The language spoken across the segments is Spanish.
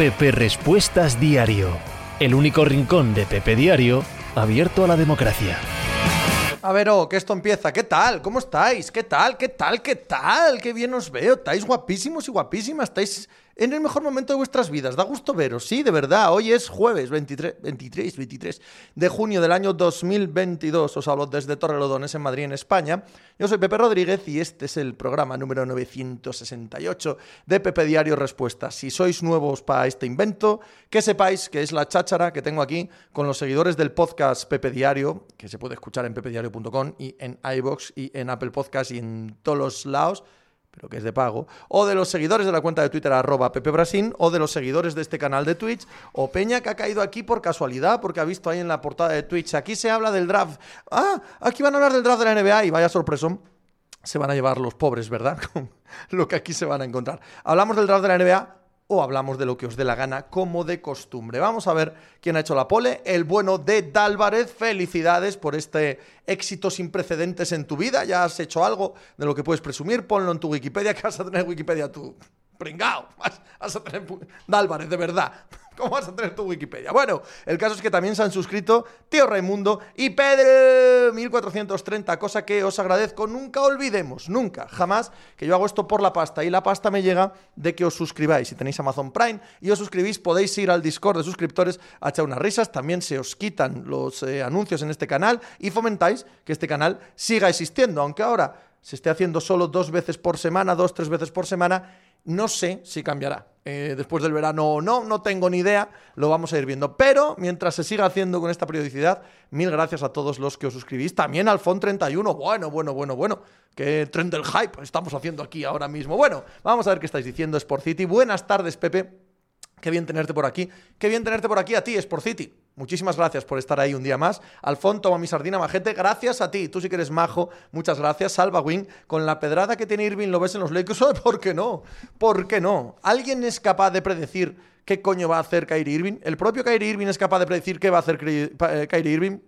Pepe Respuestas Diario, el único rincón de Pepe Diario abierto a la democracia. A ver, oh, que esto empieza. ¿Qué tal? ¿Cómo estáis? ¿Qué tal? ¿Qué tal? ¿Qué tal? Qué bien os veo. Estáis guapísimos y guapísimas. Estáis en el mejor momento de vuestras vidas. Da gusto veros, sí, de verdad. Hoy es jueves 23, 23, 23 de junio del año 2022. Os hablo desde Torrelodones, en Madrid, en España. Yo soy Pepe Rodríguez y este es el programa número 968 de Pepe Diario Respuestas. Si sois nuevos para este invento, que sepáis que es la cháchara que tengo aquí con los seguidores del podcast Pepe Diario, que se puede escuchar en pepediario.com y en iBox y en Apple Podcast y en todos los lados pero que es de pago, o de los seguidores de la cuenta de Twitter arroba Pepe o de los seguidores de este canal de Twitch, o Peña que ha caído aquí por casualidad, porque ha visto ahí en la portada de Twitch, aquí se habla del draft, ah, aquí van a hablar del draft de la NBA, y vaya sorpresón, se van a llevar los pobres, ¿verdad? Lo que aquí se van a encontrar. Hablamos del draft de la NBA, o hablamos de lo que os dé la gana, como de costumbre. Vamos a ver quién ha hecho la pole. El bueno de Dálvarez. Felicidades por este éxito sin precedentes en tu vida. Ya has hecho algo de lo que puedes presumir. Ponlo en tu Wikipedia, que vas a tener Wikipedia tú pringao, vas, a tener... Dálvarez, de verdad. ¿Cómo vas a tener tu Wikipedia? Bueno, el caso es que también se han suscrito Tío Raimundo y Pedro 1430, cosa que os agradezco. Nunca olvidemos, nunca, jamás, que yo hago esto por la pasta. Y la pasta me llega de que os suscribáis. Si tenéis Amazon Prime y os suscribís, podéis ir al Discord de suscriptores a echar unas risas. También se os quitan los eh, anuncios en este canal y fomentáis que este canal siga existiendo. Aunque ahora se esté haciendo solo dos veces por semana, dos, tres veces por semana no sé si cambiará. Eh, después del verano o no, no tengo ni idea, lo vamos a ir viendo. Pero mientras se siga haciendo con esta periodicidad, mil gracias a todos los que os suscribís. También al FON31, bueno, bueno, bueno, bueno. Qué tren del hype estamos haciendo aquí ahora mismo. Bueno, vamos a ver qué estáis diciendo, Sport City. Buenas tardes, Pepe. Qué bien tenerte por aquí. Qué bien tenerte por aquí a ti, Sport City. Muchísimas gracias por estar ahí un día más. Alfon, toma mi sardina, majete. Gracias a ti. Tú sí que eres majo. Muchas gracias. Salva Wing. Con la pedrada que tiene Irving, lo ves en los Lakers. ¿Por qué no? ¿Por qué no? ¿Alguien es capaz de predecir qué coño va a hacer Kyrie Irving? ¿El propio Kyrie Irving es capaz de predecir qué va a hacer eh, Kyrie Irving?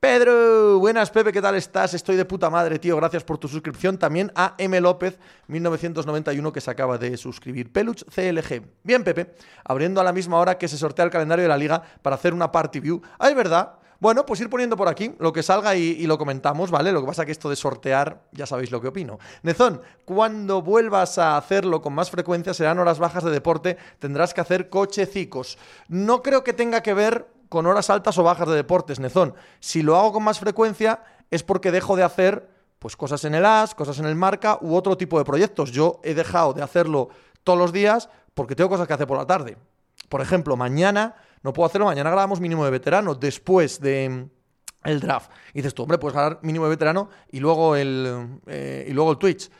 Pedro, buenas Pepe, ¿qué tal estás? Estoy de puta madre, tío. Gracias por tu suscripción. También a M. López, 1991, que se acaba de suscribir. Peluch CLG. Bien, Pepe, abriendo a la misma hora que se sortea el calendario de la liga para hacer una party view. Ah, es verdad. Bueno, pues ir poniendo por aquí lo que salga y, lo comentamos, ¿vale? Lo que pasa que esto de sortear, ya sabéis lo que opino. Nezón, cuando vuelvas a hacerlo con más frecuencia, serán horas bajas de deporte, tendrás que hacer cochecicos. No creo que tenga que ver con horas altas o bajas de deportes, Nezón. Si lo hago con más frecuencia es porque dejo de hacer pues cosas en el AS, cosas en el marca u otro tipo de proyectos. Yo he dejado de hacerlo todos los días porque tengo cosas que hacer por la tarde. Por ejemplo, mañana no puedo hacerlo, mañana grabamos mínimo de veterano después de mm, el draft. Y dices tú, hombre, puedes ganar mínimo de veterano y luego el, eh, y luego el Twitch.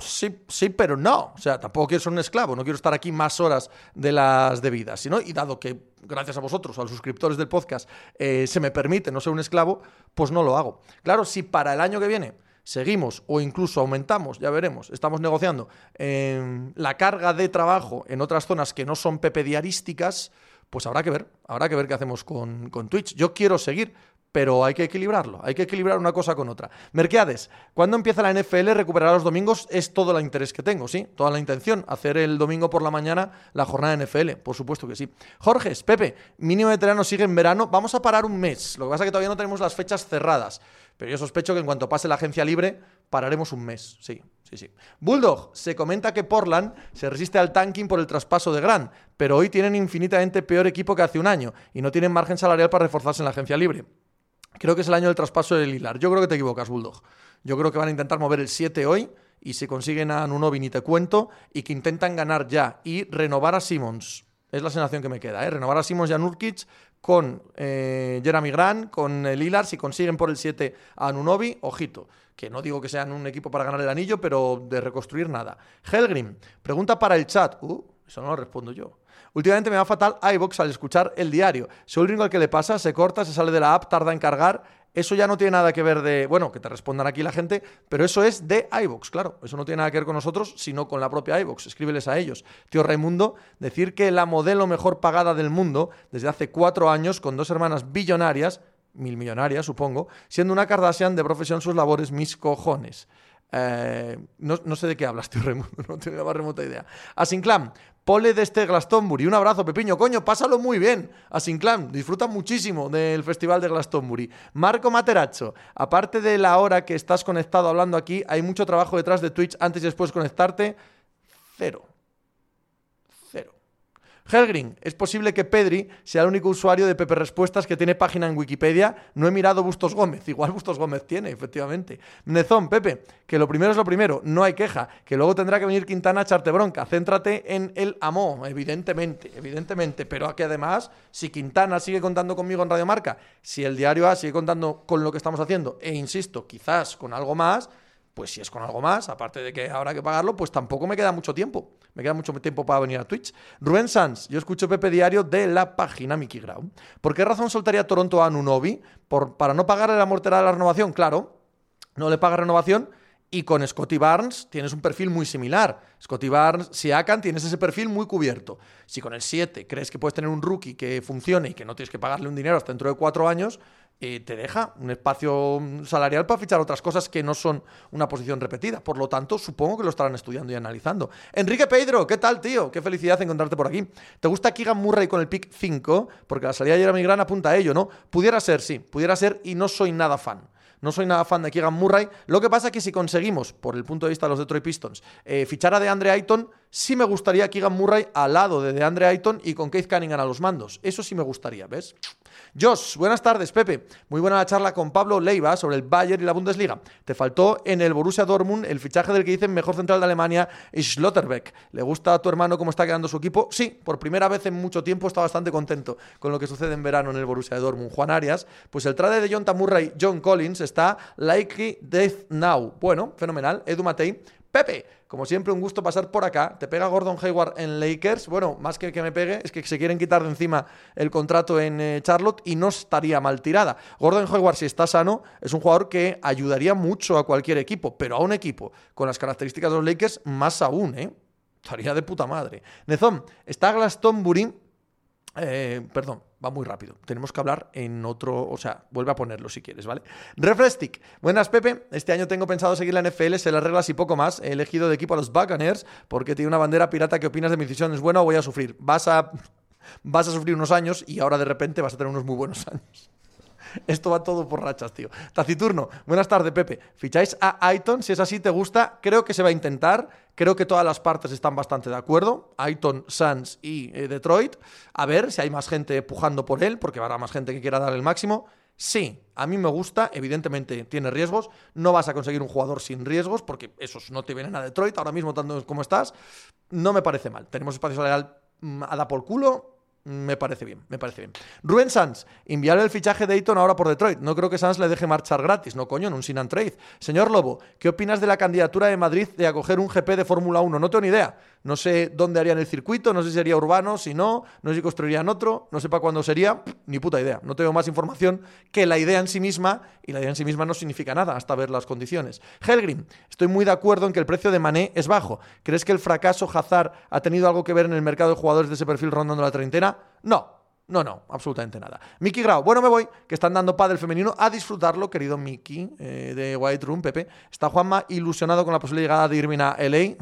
Sí, sí, pero no. O sea, tampoco quiero ser un esclavo, no quiero estar aquí más horas de las debidas. Sino, y dado que, gracias a vosotros, a los suscriptores del podcast, eh, se me permite no ser un esclavo, pues no lo hago. Claro, si para el año que viene seguimos o incluso aumentamos, ya veremos, estamos negociando eh, la carga de trabajo en otras zonas que no son pepediarísticas, pues habrá que ver, habrá que ver qué hacemos con, con Twitch. Yo quiero seguir, pero hay que equilibrarlo, hay que equilibrar una cosa con otra. Merqueades, ¿cuándo empieza la NFL? Recuperar los domingos es todo el interés que tengo, ¿sí? Toda la intención, hacer el domingo por la mañana la jornada de NFL, por supuesto que sí. Jorge, Pepe, mínimo veterano sigue en verano, vamos a parar un mes, lo que pasa es que todavía no tenemos las fechas cerradas, pero yo sospecho que en cuanto pase la agencia libre, pararemos un mes, sí. Sí, sí. Bulldog, se comenta que Portland se resiste al tanking por el traspaso de Grant, pero hoy tienen infinitamente peor equipo que hace un año y no tienen margen salarial para reforzarse en la agencia libre. Creo que es el año del traspaso del Hilar. Yo creo que te equivocas, Bulldog. Yo creo que van a intentar mover el 7 hoy y si consiguen a Nunovi ni te cuento y que intentan ganar ya y renovar a Simmons. Es la sensación que me queda, ¿eh? Renovar a Simmons y a Nurkic con eh, Jeremy Grant, con el Hilar, si consiguen por el 7 a Nunovi, ojito. Que no digo que sean un equipo para ganar el anillo, pero de reconstruir nada. Helgrim, pregunta para el chat. Uh, eso no lo respondo yo. Últimamente me va fatal iBox al escuchar el diario. Soy el único al que le pasa, se corta, se sale de la app, tarda en cargar. Eso ya no tiene nada que ver de, bueno, que te respondan aquí la gente, pero eso es de iBox, claro. Eso no tiene nada que ver con nosotros, sino con la propia iBox. Escríbeles a ellos. Tío Raimundo, decir que la modelo mejor pagada del mundo, desde hace cuatro años, con dos hermanas billonarias, mil millonarias, supongo, siendo una Kardashian de profesión sus labores, mis cojones. Eh, no, no, sé de qué hablas, tío Raimundo, no tengo la más remota idea. Asinclam, Pole de este Glastonbury. Un abrazo, Pepiño. Coño, pásalo muy bien. Asinclam, disfruta muchísimo del festival de Glastonbury. Marco Materacho, aparte de la hora que estás conectado hablando aquí, hay mucho trabajo detrás de Twitch antes y después de conectarte. Cero. Helgrin, es posible que Pedri sea el único usuario de Pepe Respuestas que tiene página en Wikipedia. No he mirado Bustos Gómez. Igual Bustos Gómez tiene, efectivamente. Nezón, Pepe, que lo primero es lo primero, no hay queja. Que luego tendrá que venir Quintana a echarte bronca. Céntrate en el amo, evidentemente, evidentemente. Pero que además, si Quintana sigue contando conmigo en Radio Marca, si el diario A sigue contando con lo que estamos haciendo, e insisto, quizás con algo más, pues si es con algo más, aparte de que habrá que pagarlo, pues tampoco me queda mucho tiempo. Me queda mucho tiempo para venir a Twitch. Rubén Sanz, yo escucho Pepe Diario de la página Mickey Grau. ¿Por qué razón soltaría Toronto a Nunobi? ¿Por, ¿Para no pagarle la mortera de la renovación? Claro, no le paga renovación. Y con Scotty Barnes tienes un perfil muy similar. Scotty Barnes, si Akan tienes ese perfil muy cubierto. Si con el 7 crees que puedes tener un rookie que funcione y que no tienes que pagarle un dinero hasta dentro de cuatro años, te deja un espacio salarial para fichar otras cosas que no son una posición repetida. Por lo tanto, supongo que lo estarán estudiando y analizando. Enrique Pedro, ¿qué tal, tío? Qué felicidad encontrarte por aquí. ¿Te gusta Keegan Murray con el pick 5? Porque la salida de Jeremy Grant apunta a ello, ¿no? Pudiera ser, sí, pudiera ser y no soy nada fan. No soy nada fan de Keegan Murray. Lo que pasa es que si conseguimos, por el punto de vista de los Detroit Pistons, eh, fichar a DeAndre Ayton, sí me gustaría Keegan Murray al lado de DeAndre Ayton y con Keith Cunningham a los mandos. Eso sí me gustaría, ¿ves? Josh, buenas tardes, Pepe. Muy buena la charla con Pablo Leiva sobre el Bayern y la Bundesliga. Te faltó en el Borussia Dortmund el fichaje del que dicen mejor central de Alemania, Schlotterbeck. ¿Le gusta a tu hermano cómo está quedando su equipo? Sí, por primera vez en mucho tiempo está bastante contento con lo que sucede en verano en el Borussia Dortmund. Juan Arias, pues el trade de John Tamurray, John Collins, está likely death now. Bueno, fenomenal. Edu Matei, Pepe, como siempre, un gusto pasar por acá. Te pega Gordon Hayward en Lakers. Bueno, más que que me pegue, es que se quieren quitar de encima el contrato en eh, Charlotte y no estaría mal tirada. Gordon Hayward, si está sano, es un jugador que ayudaría mucho a cualquier equipo, pero a un equipo con las características de los Lakers, más aún, ¿eh? Estaría de puta madre. Nezón, está Glastonbury. Eh, perdón, va muy rápido. Tenemos que hablar en otro, o sea, vuelve a ponerlo si quieres, ¿vale? Refrestick. Buenas, Pepe. Este año tengo pensado seguir la NFL, sé las reglas y poco más. He elegido de equipo a los Buccaneers porque tiene una bandera pirata. ¿Qué opinas de mi decisión? ¿Es buena o voy a sufrir? Vas a, vas a sufrir unos años y ahora de repente vas a tener unos muy buenos años. Esto va todo por rachas, tío. Taciturno, buenas tardes, Pepe. ¿Ficháis a Aiton? Si es así, te gusta. Creo que se va a intentar. Creo que todas las partes están bastante de acuerdo. Aiton, Suns y eh, Detroit. A ver si hay más gente pujando por él, porque habrá más gente que quiera dar el máximo. Sí, a mí me gusta, evidentemente tiene riesgos, no vas a conseguir un jugador sin riesgos, porque esos no te vienen a Detroit ahora mismo tanto como estás, no me parece mal. Tenemos espacio salarial mm, a da por culo, me parece bien, me parece bien. Rubén Sanz, enviar el fichaje de Ayton ahora por Detroit. No creo que Sanz le deje marchar gratis, no coño, en un sin and trade. Señor Lobo, ¿qué opinas de la candidatura de Madrid de acoger un GP de Fórmula 1? No tengo ni idea. No sé dónde harían el circuito, no sé si sería urbano, si no, no sé si construirían otro, no sé para cuándo sería, ni puta idea. No tengo más información que la idea en sí misma, y la idea en sí misma no significa nada hasta ver las condiciones. Helgrim, estoy muy de acuerdo en que el precio de Mané es bajo. ¿Crees que el fracaso Hazard ha tenido algo que ver en el mercado de jugadores de ese perfil rondando la treintena? No, no, no, absolutamente nada. Miki Grau, bueno, me voy, que están dando padre femenino a disfrutarlo, querido Miki, eh, de White Room, Pepe. Está Juanma ilusionado con la posible llegada de Irving a LA.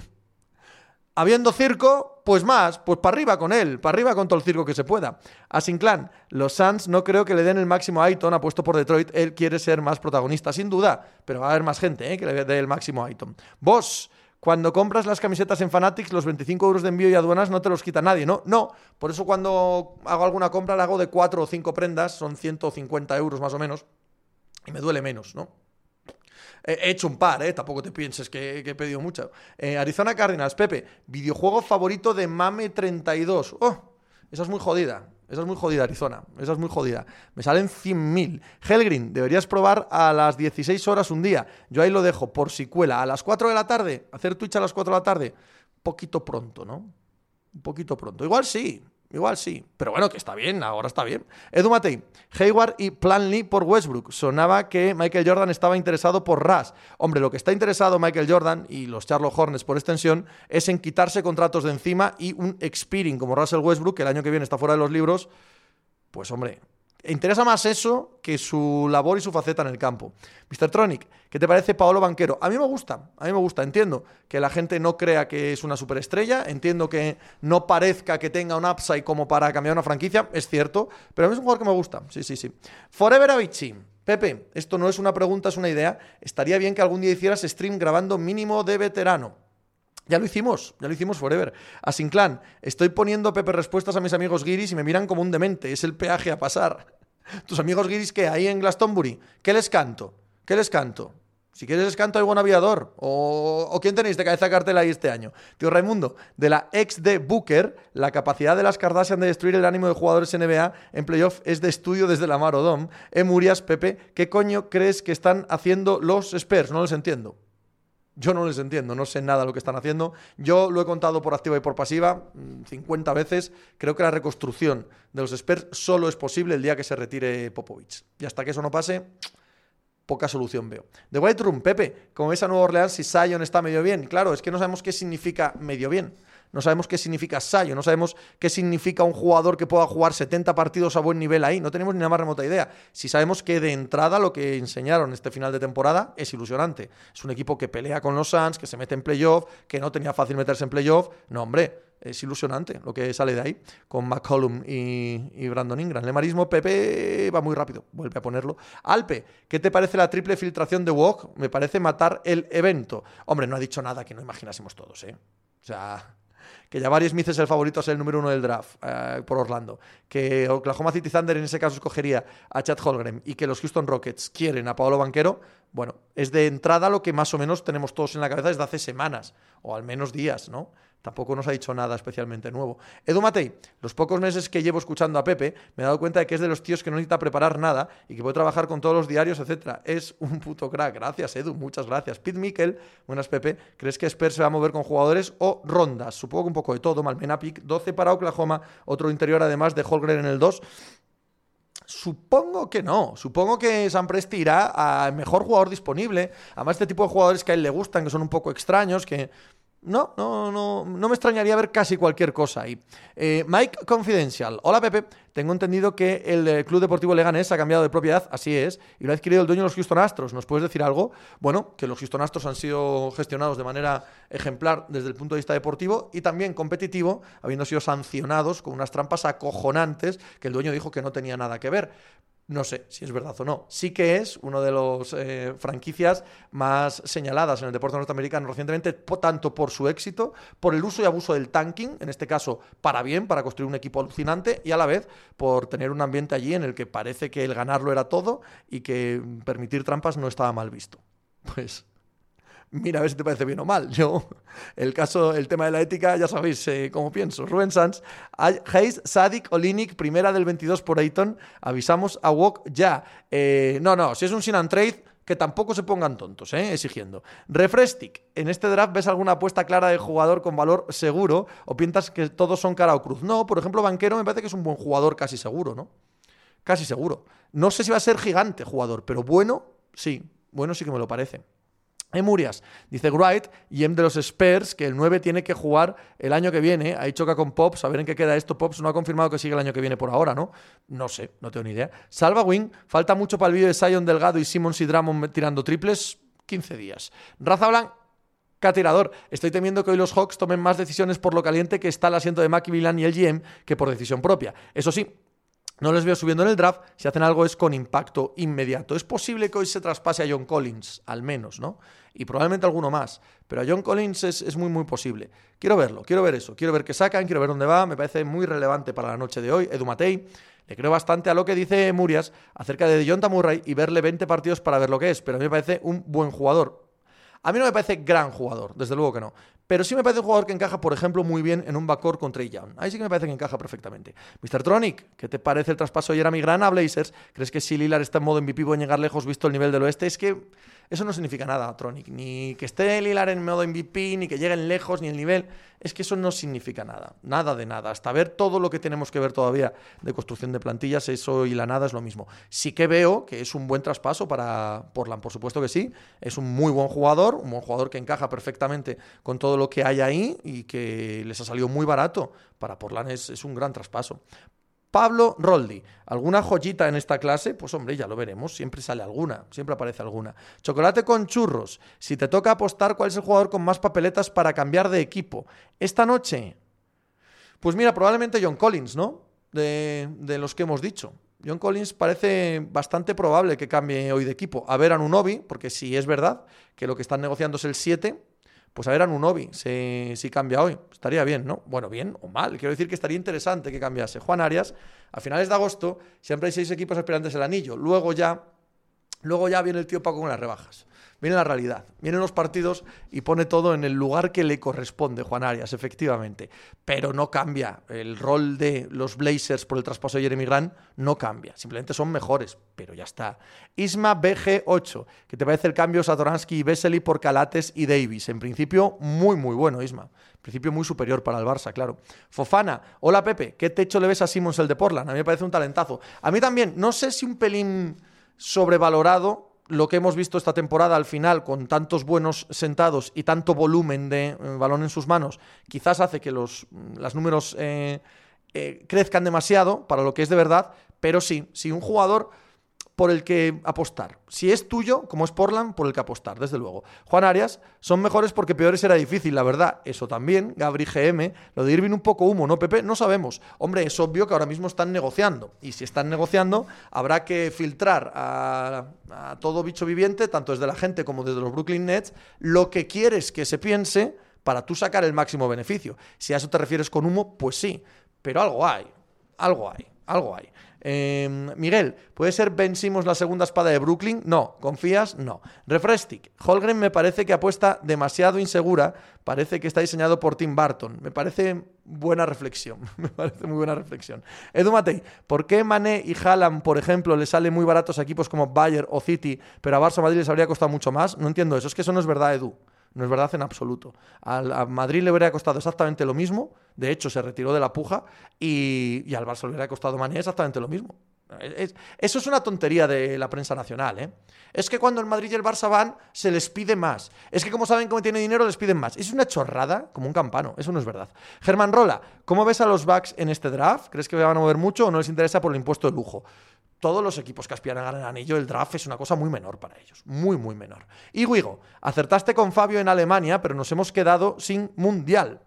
Habiendo circo, pues más, pues para arriba con él, para arriba con todo el circo que se pueda. A Sinclan, los Suns no creo que le den el máximo a Ayton, apuesto por Detroit, él quiere ser más protagonista, sin duda, pero va a haber más gente eh, que le dé el máximo a Ayton. Vos, cuando compras las camisetas en Fanatics, los 25 euros de envío y aduanas no te los quita nadie, ¿no? No, por eso cuando hago alguna compra la hago de 4 o 5 prendas, son 150 euros más o menos, y me duele menos, ¿no? He hecho un par, ¿eh? Tampoco te pienses que, he pedido mucho. Eh, Arizona Cardinals, Pepe, videojuego favorito de Mame32. ¡Oh! Esa es muy jodida. Esa es muy jodida, Arizona. Esa es muy jodida. Me salen 100.000. Helgrin, deberías probar a las 16 horas un día. Yo ahí lo dejo, por si cuela. A las 4 de la tarde, hacer Twitch a las 4 de la tarde. Poquito pronto, ¿no? Un poquito pronto. Igual sí, Igual sí, pero bueno, que está bien, ahora está bien. Edu Matei, Hayward y Planley por Westbrook. Sonaba que Michael Jordan estaba interesado por Ras. Hombre, lo que está interesado Michael Jordan y los Charlotte Hornets por extensión es en quitarse contratos de encima y un expiring como Russell Westbrook, que el año que viene está fuera de los libros. Pues hombre, interesa más eso que su labor y su faceta en el campo. Mr. Tronic, ¿qué te parece Paolo Banquero? A mí me gusta, a mí me gusta. Entiendo que la gente no crea que es una superestrella, entiendo que no parezca que tenga un upside como para cambiar una franquicia, es cierto, pero a mí es un jugador que me gusta. Sí, sí, sí. Forever Avicii. Pepe, esto no es una pregunta, es una idea. Estaría bien que algún día hicieras stream grabando mínimo de veterano. Ya lo hicimos, ya lo hicimos forever. A Sinclan, estoy poniendo Pepe respuestas a mis amigos guiris y me miran como un demente. Es el peaje a pasar. Tus amigos guiris, ¿qué? Ahí en Glastonbury. ¿Qué les canto? ¿Qué les canto? Si quieres les canto algún aviador. O, quién tenéis de cabeza cartel ahí este año. Tío Raimundo, de la ex de Booker, la capacidad de las Kardashian de destruir el ánimo de jugadores NBA en playoff es de estudio desde la Marodom. Eh, Murias, Pepe, ¿qué coño crees que están haciendo los Spurs? No los entiendo. Yo no les entiendo, no sé nada de lo que están haciendo. Yo lo he contado por activa y por pasiva 50 mm, veces. Creo que la reconstrucción de los Spurs solo es posible el día que se retire Popovich. Y hasta que eso no pase, poca solución veo. The White Room, Pepe, como ves a Nueva Orleans si Zion está medio bien. Claro, es que no sabemos qué significa medio bien no sabemos qué significa Sayo, no sabemos qué significa un jugador que pueda jugar 70 partidos a buen nivel ahí, no tenemos ni la más remota idea. Si sabemos que de entrada lo que enseñaron este final de temporada es ilusionante. Es un equipo que pelea con los Suns, que se mete en playoff, que no tenía fácil meterse en playoff. No, hombre, es ilusionante lo que sale de ahí con McCollum y, Brandon Ingram. El marismo Pepe va muy rápido, vuelve a ponerlo. Alpe, ¿qué te parece la triple filtración de Wok? Me parece matar el evento. Hombre, no ha dicho nada que no imaginásemos todos, ¿eh? O sea, que Jabari Smith es el favorito a ser el número uno del draft eh, por Orlando, que Oklahoma City Thunder en ese caso escogería a Chad Holgren y que los Houston Rockets quieren a Paolo Banquero, bueno, es de entrada lo que más o menos tenemos todos en la cabeza desde hace semanas, o al menos días, ¿no? Tampoco nos ha dicho nada especialmente nuevo. Edu Matei, los pocos meses que llevo escuchando a Pepe, me he dado cuenta de que es de los tíos que no necesita preparar nada y que puede trabajar con todos los diarios, etc. Es un puto crack. Gracias, Edu, muchas gracias. Pete Mikkel, buenas Pepe, ¿crees que Spurs se va a mover con jugadores o rondas? Supongo que un poco de todo. Malmena Pick, 12 para Oklahoma, otro interior además de Holgren en el 2. Supongo que no. Supongo que San Presti irá al mejor jugador disponible. Además, este tipo de jugadores que a él le gustan, que son un poco extraños, que no, no, no, no me extrañaría ver casi cualquier cosa ahí. Eh, Mike Confidential. Hola Pepe, tengo entendido que el eh, Club Deportivo Leganés ha cambiado de propiedad, así es, y lo ha adquirido el dueño de los Houston Astros. ¿Nos puedes decir algo? Bueno, que los Houston Astros han sido gestionados de manera ejemplar desde el punto de vista deportivo y también competitivo, habiendo sido sancionados con unas trampas acojonantes que el dueño dijo que no tenía nada que ver. No sé si es verdad o no. Sí que es una de las eh, franquicias más señaladas en el deporte norteamericano recientemente, tanto por su éxito, por el uso y abuso del tanking, en este caso para bien, para construir un equipo alucinante, y a la vez por tener un ambiente allí en el que parece que el ganarlo era todo y que permitir trampas no estaba mal visto. Pues mira a ver si te parece bien o mal. Yo, el caso, el tema de la ética, ya sabéis eh, cómo pienso. Rubén Sanz, Hayes, Sadik, Olinik, primera del 22 por Ayton, avisamos a Wok ya. Eh, no, no, si es un sin and trade, que tampoco se pongan tontos, eh, exigiendo. Refrestic, ¿en este draft ves alguna apuesta clara de jugador con valor seguro o piensas que todos son cara o cruz? No, por ejemplo, Banquero me parece que es un buen jugador casi seguro, ¿no? Casi seguro. No sé si va a ser gigante jugador, pero bueno, sí, bueno sí que me lo parece. Emurias, dice Wright, y de los Spurs, que el 9 tiene que jugar el año que viene. Ahí choca con Pops, a ver en qué queda esto. Pops no ha confirmado que sigue el año que viene por ahora, ¿no? No sé, no tengo ni idea. Salva Wing, falta mucho para el vídeo de Sion Delgado y Simmons y Drummond tirando triples. 15 días. Raza Blanca tirador. Estoy temiendo que hoy los Hawks tomen más decisiones por lo caliente que está el asiento de Mackie Villan y el GM que por decisión propia. Eso sí, no les veo subiendo en el draft. Si hacen algo es con impacto inmediato. Es posible que hoy se traspase a John Collins, al menos, ¿no? Y probablemente alguno más. Pero a John Collins es, muy, muy posible. Quiero verlo, quiero ver eso. Quiero ver qué sacan, quiero ver dónde va. Me parece muy relevante para la noche de hoy. Edu Matei. Le creo bastante a lo que dice Murias acerca de John Murray y verle 20 partidos para ver lo que es. Pero a mí me parece un buen jugador. A mí no me parece gran jugador, desde luego que no. Pero sí me parece un jugador que encaja, por ejemplo, muy bien en un backcourt con Trey Young. Ahí sí que me parece que encaja perfectamente. Mr. Tronic, ¿qué te parece el traspaso de Jeremy Grant a Blazers? ¿Crees que si Lillard está en modo MVP puede llegar lejos visto el nivel del oeste? Es que eso no significa nada, Tronic. Ni que esté Lillard en modo MVP, ni que lleguen lejos, ni el nivel. Es que eso no significa nada. Nada de nada. Hasta ver todo lo que tenemos que ver todavía de construcción de plantillas, eso y la nada es lo mismo. Sí que veo que es un buen traspaso para Portland, por supuesto que sí. Es un muy buen jugador, un buen jugador que encaja perfectamente con todo lo que hay ahí y que les ha salido muy barato. Para Portland es, un gran traspaso. Pablo Roldi. ¿Alguna joyita en esta clase? Pues hombre, ya lo veremos. Siempre sale alguna, siempre aparece alguna. Chocolate con churros. Si te toca apostar, ¿cuál es el jugador con más papeletas para cambiar de equipo? Esta noche. Pues mira, probablemente John Collins, ¿no? De, de los que hemos dicho. John Collins parece bastante probable que cambie hoy de equipo. A ver a Nunovi, porque si es verdad que lo que están negociando es el 7, pues a ver a Nunovi si, si cambia hoy. Estaría bien, ¿no? Bueno, bien o mal. Quiero decir que estaría interesante que cambiase. Juan Arias, a finales de agosto, siempre hay seis equipos aspirantes el anillo. Luego ya, luego ya viene el tío Paco con las rebajas viene la realidad, vienen los partidos y pone todo en el lugar que le corresponde, Juan Arias, efectivamente. Pero no cambia. El rol de los Blazers por el traspaso de Jeremy Grant no cambia. Simplemente son mejores, pero ya está. Isma BG8, ¿qué te parece el cambio Satoransky y Vesely por Calates y Davis? En principio, muy, muy bueno, Isma. En principio, muy superior para el Barça, claro. Fofana, hola Pepe, ¿qué techo le ves a Simmons el de Portland? A mí me parece un talentazo. A mí también, no sé si un pelín sobrevalorado lo que hemos visto esta temporada al final, con tantos buenos sentados y tanto volumen de eh, balón en sus manos, quizás hace que los, los números eh, eh, crezcan demasiado para lo que es de verdad, pero sí, si un jugador por el que apostar. Si es tuyo, como es Portland, por el que apostar, desde luego. Juan Arias, son mejores porque peores era difícil, la verdad. Eso también, Gabri GM, lo de Irving un poco humo, ¿no, Pepe? No sabemos. Hombre, es obvio que ahora mismo están negociando. Y si están negociando, habrá que filtrar a, a todo bicho viviente, tanto desde la gente como desde los Brooklyn Nets, lo que quieres que se piense para tú sacar el máximo beneficio. Si a eso te refieres con humo, pues sí. Pero algo hay. Algo hay. Algo hay. Em, Miguel, ¿puede ser Ben la segunda espada de Brooklyn? No. ¿Confías? No. Refrestick. Holgren me parece que apuesta demasiado insegura. Parece que está diseñado por Tim Burton. Me parece buena reflexión. me parece muy buena reflexión. Edu Matei, ¿por qué Mané y Haaland, por ejemplo, le salen muy baratos a equipos como Bayern o City, pero a Barça Madrid les habría costado mucho más? No entiendo eso. Es que eso no es verdad, Edu. No es verdad en absoluto. a Madrid le hubiera costado exactamente lo mismo. De hecho, se retiró de la puja. Y, al Barça le hubiera costado Mané exactamente lo mismo. eso es una tontería de la prensa nacional. ¿eh? Es que cuando el Madrid y el Barça van, se les pide más. Es que como saben cómo tiene dinero, les piden más. Es una chorrada como un campano. Eso no es verdad. Germán Rola, ¿cómo ves a los Bucks en este draft? ¿Crees que van a mover mucho o no les interesa por el impuesto de lujo? todos los equipos que aspiran a ganar el anillo, el draft es una cosa muy menor para ellos, muy, muy menor. Y Guigo, acertaste con Fabio en Alemania, pero nos hemos quedado sin mundial.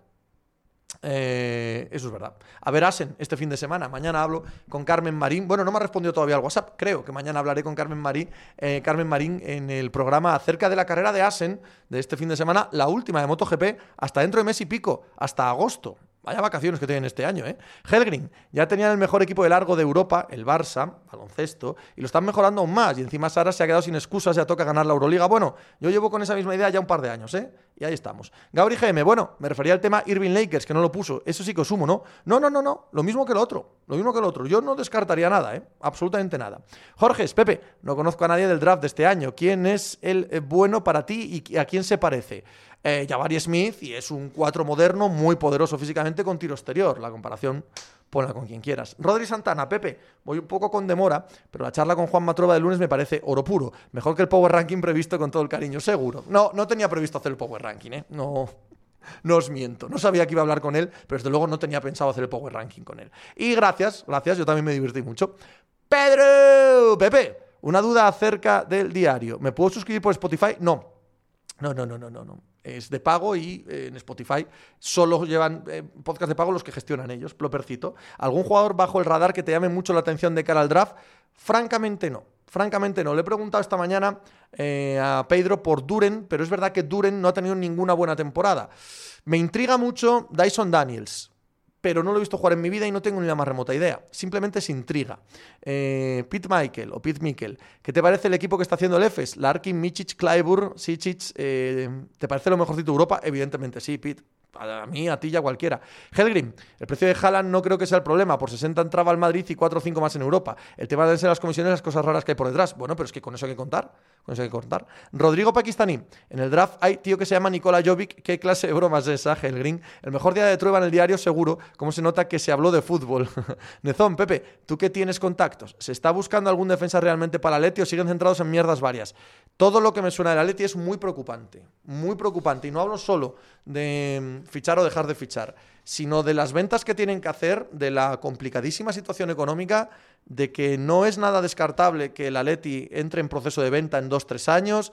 Eh, eso es verdad. A ver, Asen, este fin de semana. Mañana hablo con Carmen Marín. Bueno, no me ha respondido todavía al WhatsApp. Creo que mañana hablaré con Carmen Marín, eh, Carmen Marín en el programa acerca de la carrera de Asen de este fin de semana, la última de MotoGP, hasta dentro de mes y pico, hasta agosto. Vaya vacaciones que tienen este año, ¿eh? Helgrin, ya tenían el mejor equipo de largo de Europa, el Barça, baloncesto, y lo están mejorando aún más. Y encima Sara se ha quedado sin excusas, ya toca ganar la Euroliga. Bueno, yo llevo con esa misma idea ya un par de años, ¿eh? Y ahí estamos. Gabri GM, bueno, me refería al tema Irving Lakers, que no lo puso. Eso sí que os sumo, ¿no? No, no, no, no. Lo mismo que el otro. Lo mismo que el otro. Yo no descartaría nada, ¿eh? Absolutamente nada. Jorge, Pepe, no conozco a nadie del draft de este año. ¿Quién es el eh, bueno para ti y a quién se parece? Eh, Smith y es un 4 moderno muy poderoso físicamente con tiro exterior. La comparación, ponla con quien quieras. Rodri Santana, Pepe, voy un poco con demora, pero la charla con Juan Matrova de lunes me parece oro puro. Mejor que el Power Ranking previsto con todo el cariño, seguro. No, no tenía previsto hacer el Power Ranking, ¿eh? No, no os miento. No sabía que iba a hablar con él, pero desde luego no tenía pensado hacer el Power Ranking con él. Y gracias, gracias, yo también me divertí mucho. Pedro, Pepe, una duda acerca del diario. ¿Me puedo suscribir por Spotify? No. No, no, no, no, no, no es de pago y eh, en Spotify solo llevan eh, podcast de pago los que gestionan ellos, plopercito. ¿Algún jugador bajo el radar que te llame mucho la atención de cara al draft? Francamente no. Francamente no. Le he preguntado esta mañana eh, a Pedro por Duren, pero es verdad que Duren no ha tenido ninguna buena temporada. Me intriga mucho Dyson Daniels pero no lo he visto jugar en mi vida y no tengo ni la más remota idea. Simplemente es intriga. Eh, Pete Michael o Pete Mikkel, ¿qué te parece el equipo que está haciendo el EFES? Larkin, Michic, Clyburn, Sichic, eh, ¿te parece lo mejorcito de Europa? Evidentemente sí, Pete a mí, a ti y a cualquiera. Helgrim, el precio de Haaland no creo que sea el problema. Por 60 entraba al Madrid y 4 o 5 más en Europa. El tema de ser las comisiones, las cosas raras que hay por detrás. Bueno, pero es que con eso hay que contar. Con eso hay que contar. Rodrigo Pakistaní, en el draft hay tío que se llama Nicola Jovic. ¿Qué clase de broma es esa, Helgrim? El mejor día de Trueba en el diario, seguro. ¿Cómo se nota que se habló de fútbol? Nezón, Pepe, ¿tú qué tienes contactos? ¿Se está buscando algún defensa realmente para Leti o siguen centrados en mierdas varias? Todo lo que me suena de la Leti es muy preocupante. Muy preocupante. Y no hablo solo de fichar o dejar de fichar, sino de las ventas que tienen que hacer, de la complicadísima situación económica, de que no es nada descartable que el Atleti entre en proceso de venta en dos, tres años.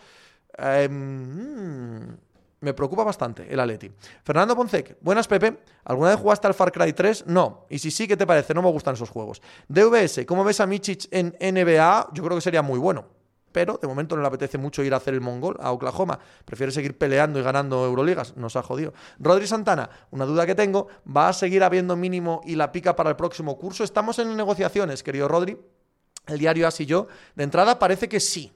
Em, me preocupa bastante el Atleti. Fernando Poncec, buenas Pepe. ¿Alguna vez jugaste al Far Cry 3? No. Y si sí, ¿qué te parece? No me gustan esos juegos. DVS, ¿cómo ves a Michich en NBA? Yo creo que sería muy bueno. Pero de momento no le apetece mucho ir a hacer el mongol a Oklahoma. Prefiere seguir peleando y ganando Euroligas. Nos ha jodido. Rodri Santana, una duda que tengo. ¿Va a seguir habiendo mínimo y la pica para el próximo curso? Estamos en negociaciones, querido Rodri. El diario As y yo. De entrada parece que sí.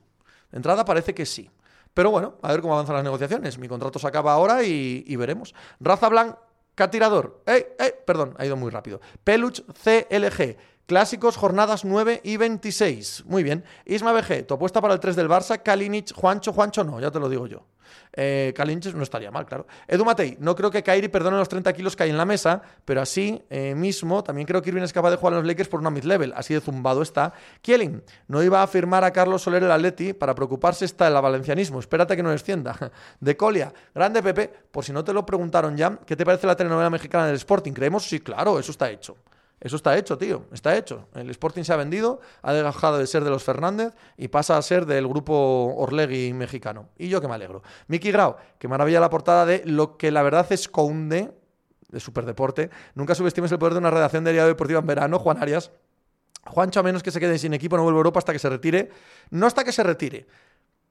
De entrada parece que sí. Pero bueno, a ver cómo avanzan las negociaciones. Mi contrato se acaba ahora y, veremos. Raza Blanca Tirador. ¡Eh, eh! Perdón, ha ido muy rápido. Peluch CLG. Clásicos, jornadas 9 y 26. Muy bien. Isma BG, tu apuesta para el 3 del Barça. Kalinic, Juancho, Juancho no, ya te lo digo yo. Eh, no estaría mal, claro. Edu Matei, no creo que Kairi perdone los 30 kilos que hay en la mesa, pero así eh, mismo también creo que Irving es capaz de jugar en los Lakers por una mid-level. Así de zumbado está. Kielin, no iba a firmar a Carlos Soler el Atleti para preocuparse está el valencianismo. Espérate que no descienda. De Colia, grande Pepe, por si no te lo preguntaron ya, ¿qué te parece la telenovela mexicana del Sporting? ¿Creemos? Sí, claro, eso está hecho. Eso está hecho, tío. Está hecho. El Sporting se ha vendido, ha dejado de ser de los Fernández y pasa a ser del grupo Orlegui mexicano. Y yo que me alegro. Miki Grau, que maravilla la portada de Lo que la verdad es Conde, de Superdeporte. Nunca subestimes el poder de una redacción de diario deportiva en verano, Juan Arias. Juancho, a menos que se quede sin equipo, no vuelve a Europa hasta que se retire. No hasta que se retire,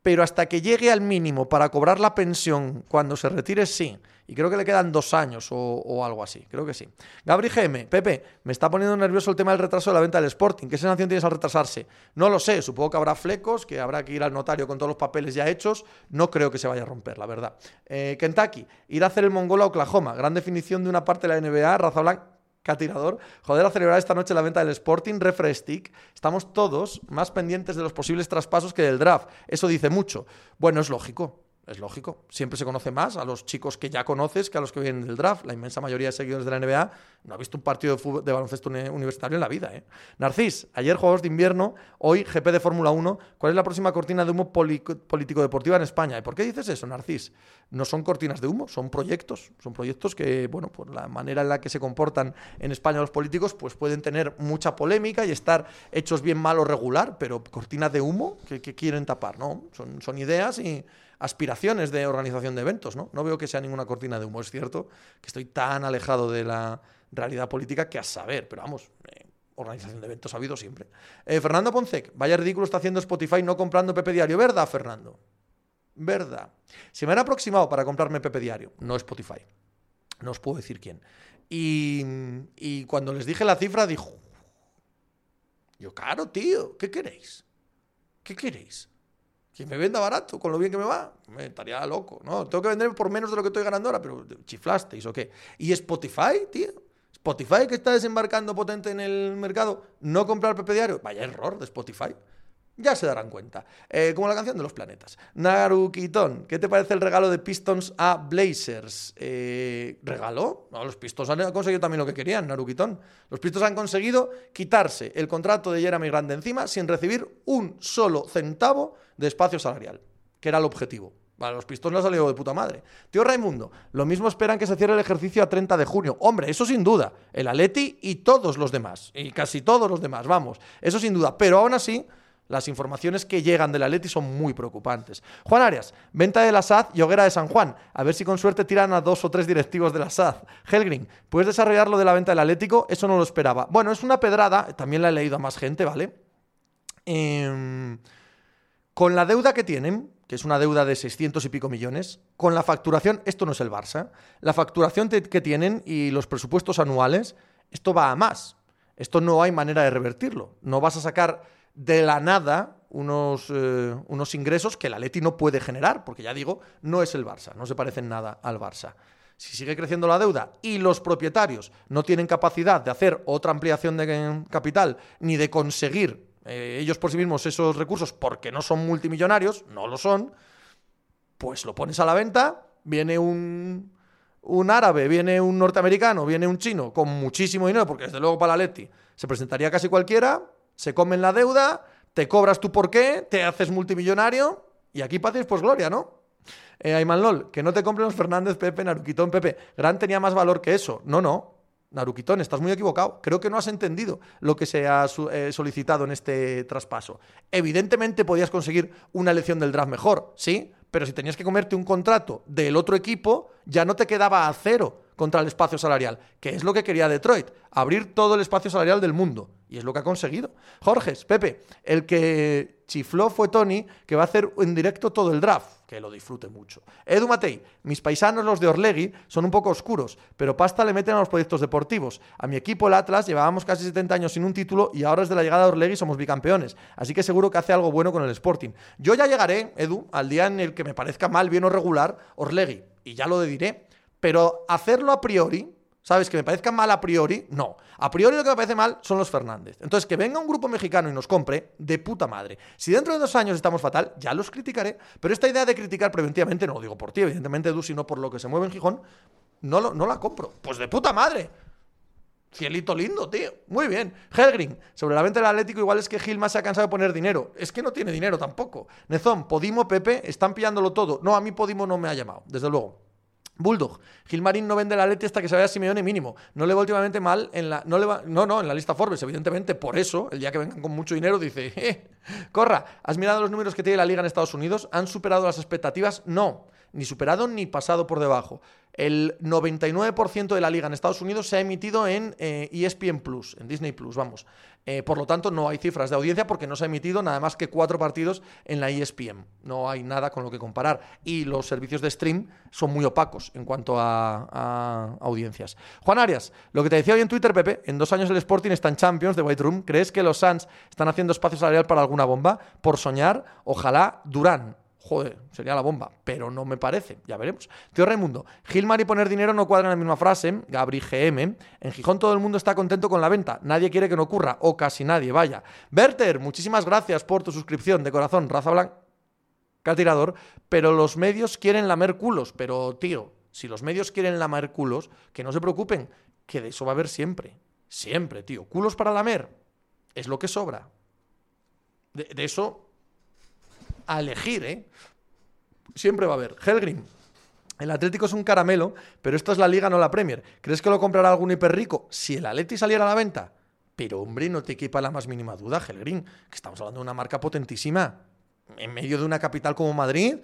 pero hasta que llegue al mínimo para cobrar la pensión cuando se retire, sí. Y creo que le quedan dos años o, algo así, creo que sí. Gabri GM, Pepe, me está poniendo nervioso el tema del retraso de la venta del Sporting. ¿Qué sensación tienes al retrasarse? No lo sé, supongo que habrá flecos, que habrá que ir al notario con todos los papeles ya hechos. No creo que se vaya a romper, la verdad. Eh, Kentucky, ir a hacer el mongol a Oklahoma. Gran definición de una parte de la NBA, raza blanca tirador. Joder, a celebrar esta noche la venta del Sporting Refresh Stick. Estamos todos más pendientes de los posibles traspasos que del draft. Eso dice mucho. Bueno, es lógico. Es lógico. Siempre se conoce más a los chicos que ya conoces que a los que vienen del draft. La inmensa mayoría de seguidores de la NBA no ha visto un partido de, baloncesto universitario en la vida. ¿eh? Narcis, ayer Juegos de Invierno, hoy GP de Fórmula 1. ¿Cuál es la próxima cortina de humo político-deportiva en España? ¿Y por qué dices eso, Narcis? No son cortinas de humo, son proyectos. Son proyectos que, bueno, por la manera en la que se comportan en España los políticos, pues pueden tener mucha polémica y estar hechos bien mal o regular, pero cortinas de humo que, quieren tapar, ¿no? Son, son ideas y aspiraciones de organización de eventos, ¿no? No veo que sea ninguna cortina de humo, es cierto que estoy tan alejado de la realidad política que a saber, pero vamos, eh, organización de eventos ha habido siempre. Eh, Fernando Poncec, vaya ridículo está haciendo Spotify no comprando Pepe Diario, ¿verdad, Fernando? ¿Verdad? Se me han aproximado para comprarme Pepe Diario, no Spotify. No os puedo decir quién. Y, y cuando les dije la cifra, dijo, yo, caro, tío, ¿qué queréis? ¿Qué queréis? Que me venda barato, con lo bien que me va, me estaría loco, ¿no? Tengo que vender por menos de lo que estoy ganando ahora, pero chiflasteis o qué. Y Spotify, tío. Spotify que está desembarcando potente en el mercado, no comprar Pepe Diario. Vaya error de Spotify. Ya se darán cuenta. Eh, como la canción de los planetas. Narukitón, ¿qué te parece el regalo de Pistons a Blazers? Eh, ¿Regalo? No, los Pistons han conseguido también lo que querían, Narukitón. Los Pistons han conseguido quitarse el contrato de Jeremy Grande encima sin recibir un solo centavo de espacio salarial, que era el objetivo. Para los Pistons no ha salido de puta madre. Tío Raimundo, lo mismo esperan que se cierre el ejercicio a 30 de junio. Hombre, eso sin duda. El Aleti y todos los demás. Y casi todos los demás, vamos. Eso sin duda. Pero aún así las informaciones que llegan del Atleti son muy preocupantes. Juan Arias, venta de la SAD y Hoguera de San Juan. A ver si con suerte tiran a dos o tres directivos de la SAD. Helgrin, ¿puedes desarrollar lo de la venta del Atlético? Eso no lo esperaba. Bueno, es una pedrada, también la he leído a más gente, ¿vale? Em, con la deuda que tienen, que es una deuda de 600 y pico millones, con la facturación, esto no es el Barça, la facturación que tienen y los presupuestos anuales, esto va a más. Esto no hay manera de revertirlo. No vas a sacar de la nada unos, eh, unos ingresos que el Atleti no puede generar, porque ya digo, no es el Barça, no se parecen nada al Barça. Si sigue creciendo la deuda y los propietarios no tienen capacidad de hacer otra ampliación de capital ni de conseguir eh, ellos por sí mismos esos recursos porque no son multimillonarios, no lo son, pues lo pones a la venta, viene un, un árabe, viene un norteamericano, viene un chino con muchísimo dinero, porque desde luego para el Atleti se presentaría casi cualquiera, se comen la deuda, te cobras tú por qué, te haces multimillonario y aquí paces pues gloria, ¿no? Eh, Ayman LOL, que no te compren los Fernández, Pepe, Naruquitón, Pepe. Gran tenía más valor que eso. No, no. Naruquitón, estás muy equivocado. Creo que no has entendido lo que se ha eh, solicitado en este traspaso. Evidentemente podías conseguir una elección del draft mejor, ¿sí? Pero si tenías que comerte un contrato del otro equipo, ya no te quedaba a cero contra el espacio salarial, que es lo que quería Detroit, abrir todo el espacio salarial del mundo. Y es lo que ha conseguido. Jorge, Pepe, el que chifló fue Tony, que va a hacer en directo todo el draft. Que lo disfrute mucho. Edu Matei, mis paisanos, los de Orlegui, son un poco oscuros, pero pasta le meten a los proyectos deportivos. A mi equipo, el Atlas, llevábamos casi 70 años sin un título y ahora desde la llegada de Orlegui somos bicampeones. Así que seguro que hace algo bueno con el Sporting. Yo ya llegaré, Edu, al día en el que me parezca mal, bien o regular, Orlegui. Y ya lo diré. Pero hacerlo a priori, ¿sabes? Que me parezca mal a priori, no. A priori lo que me parece mal son los Fernández. Entonces, que venga un grupo mexicano y nos compre, de puta madre. Si dentro de dos años estamos fatal, ya los criticaré. Pero esta idea de criticar preventivamente, no lo digo por ti, evidentemente, Edu, sino por lo que se mueve en Gijón, no, lo, no la compro. Pues de puta madre. Cielito lindo, tío. Muy bien. Helgrin, sobre la venta del Atlético, igual es que Gilma se ha cansado de poner dinero. Es que no tiene dinero tampoco. Nezón, Podimo, Pepe, están pillándolo todo. No, a mí Podimo no me ha llamado, desde luego. Bulldog. Gilmarín no vende la leche hasta que se vaya Simeone mínimo. No le va últimamente mal en la. No, le va, no, no, en la lista Forbes, evidentemente. Por eso, el día que vengan con mucho dinero, dice: eh, Corra, ¿has mirado los números que tiene la liga en Estados Unidos? ¿Han superado las expectativas? No. Ni superado ni pasado por debajo. El 99% de la liga en Estados Unidos se ha emitido en ESPN eh, e Plus, en Disney Plus, vamos. Eh, por lo tanto, no hay cifras de audiencia porque no se ha emitido nada más que cuatro partidos en la ESPN. No hay nada con lo que comparar. Y los servicios de stream son muy opacos en cuanto a, audiencias. Juan Arias, lo que te decía hoy en Twitter, Pepe, en dos años el Sporting está en Champions de White Room. ¿Crees que los Suns están haciendo espacio salarial para alguna bomba? Por soñar, ojalá Durán joder, sería la bomba, pero no me parece, ya veremos. Tío Raimundo, Gilmar y poner dinero no cuadran en la misma frase, Gabri GM, en Gijón todo el mundo está contento con la venta, nadie quiere que no ocurra, o casi nadie, vaya. Berter, muchísimas gracias por tu suscripción, de corazón, raza blanca tirador, pero los medios quieren lamer culos, pero tío, si los medios quieren lamer culos, que no se preocupen, que de eso va a haber siempre, siempre, tío, culos para lamer, es lo que sobra. de eso a elegir, ¿eh? Siempre va a haber. Helgrim. El Atlético es un caramelo, pero esto es la Liga, no la Premier. ¿Crees que lo comprará algún hiperrico? Si el Atleti saliera a la venta. Pero, hombre, no te equipa la más mínima duda, Helgrim, que estamos hablando de una marca potentísima en medio de una capital como Madrid.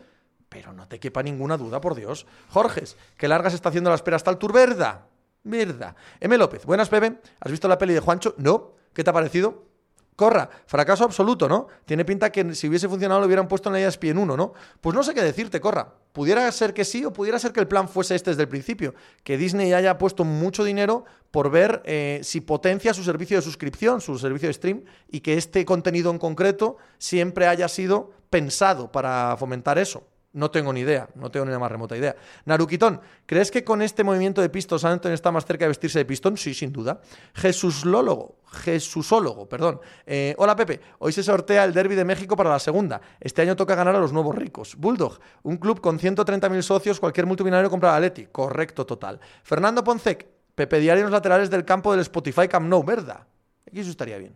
Pero no te quepa ninguna duda, por Dios. Jorges, que larga se está haciendo la espera hasta el Tour. ¿Verdad? M. López, buenas, Pepe. ¿Has visto la peli de Juancho? No. ¿Qué te ha parecido? Corra, fracaso absoluto, ¿no? Tiene pinta que si hubiese funcionado lo hubieran puesto en la ESPN 1, ¿no? Pues no sé qué decirte, Corra. Pudiera ser que sí o pudiera ser que el plan fuese este desde el principio, que Disney haya puesto mucho dinero por ver eh, si potencia su servicio de suscripción, su servicio de stream, y que este contenido en concreto siempre haya sido pensado para fomentar eso. No tengo ni idea, no tengo ni la más remota idea. Narukitón, ¿crees que con este movimiento de pistos Anton está más cerca de vestirse de pistón? Sí, sin duda. Jesuslólogo, Jesusólogo, perdón. Eh, hola Pepe, hoy se sortea el Derby de México para la segunda. Este año toca ganar a los nuevos ricos. Bulldog, un club con 130.000 socios, cualquier multimillonario compra a Leti. Correcto, total. Fernando Poncec, Pepe Diario en los laterales del campo del Spotify Camp Nou, ¿verdad? Aquí eso estaría bien.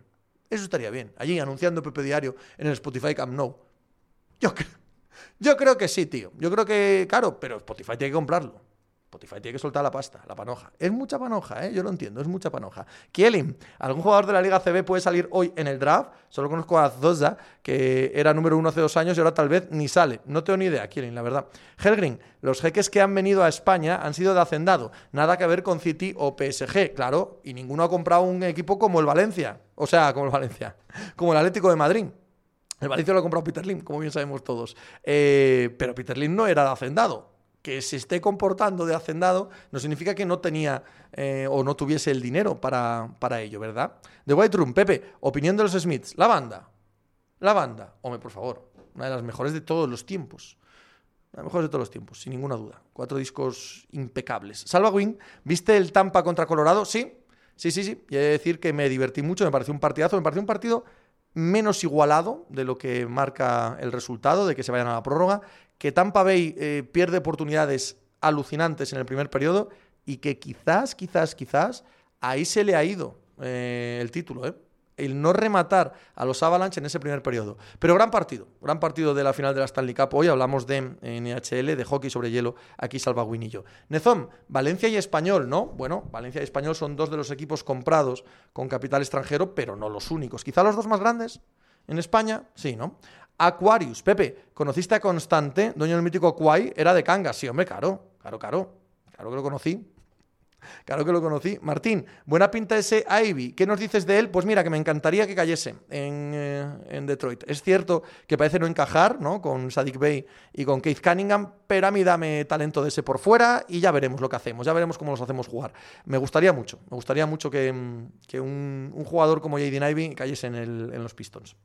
Eso estaría bien. Allí anunciando Pepe Diario en el Spotify Camp Nou. Yo creo. Yo creo que sí, tío. Yo creo que, claro, pero Spotify tiene que comprarlo. Spotify tiene que soltar la pasta, la panoja. Es mucha panoja, ¿eh? yo lo entiendo, es mucha panoja. Kielin, ¿algún jugador de la Liga CB puede salir hoy en el draft? Solo conozco a Zoza, que era número uno hace dos años y ahora tal vez ni sale. No tengo ni idea, Kielin, la verdad. Helgrin, los jeques que han venido a España han sido de hacendado. Nada que ver con City o PSG, claro. Y ninguno ha comprado un equipo como el Valencia. O sea, como el Valencia. Como el Atlético de Madrid. El Valencia lo ha comprado Peter Lim, como bien sabemos todos. Eh, pero Peter Lim no era de hacendado. Que se esté comportando de hacendado no significa que no tenía eh, o no tuviese el dinero para, para ello, ¿verdad? The White Room, Pepe, opinión de los Smiths. La banda. La banda. Hombre, por favor. Una de las mejores de todos los tiempos. Una de las mejores de todos los tiempos, sin ninguna duda. Cuatro discos impecables. Salva Wing, ¿viste el Tampa contra Colorado? Sí, sí, sí, sí. Y he de decir que me divertí mucho, me pareció un partidazo, me pareció un partido menos igualado de lo que marca el resultado, de que se vayan a la prórroga, que Tampa Bay eh, pierde oportunidades alucinantes en el primer periodo y que quizás, quizás, quizás ahí se le ha ido eh, el título. ¿eh? El no rematar a los Avalanche en ese primer periodo. Pero gran partido, gran partido de la final de la Stanley Cup. Hoy hablamos de NHL, de hockey sobre hielo, aquí salva Winillo. Nezón, Valencia y Español, ¿no? Bueno, Valencia y Español son dos de los equipos comprados con capital extranjero, pero no los únicos. Quizá los dos más grandes en España, sí, ¿no? Aquarius, Pepe, ¿conociste a Constante? Dueño del mítico Quay, era de Cangas, sí, hombre, claro, claro, claro, claro que lo conocí. Claro que lo conocí. Martín, buena pinta ese Ivy. ¿Qué nos dices de él? Pues mira, que me encantaría que cayese en, eh, Detroit. Es cierto que parece no encajar, ¿no? Con Sadik Bay y con Keith Cunningham, pero a mí dame talento de ese por fuera y ya veremos lo que hacemos, ya veremos cómo los hacemos jugar. Me gustaría mucho, me gustaría mucho que, un, jugador como Jaden Ivy cayese en los Pistons.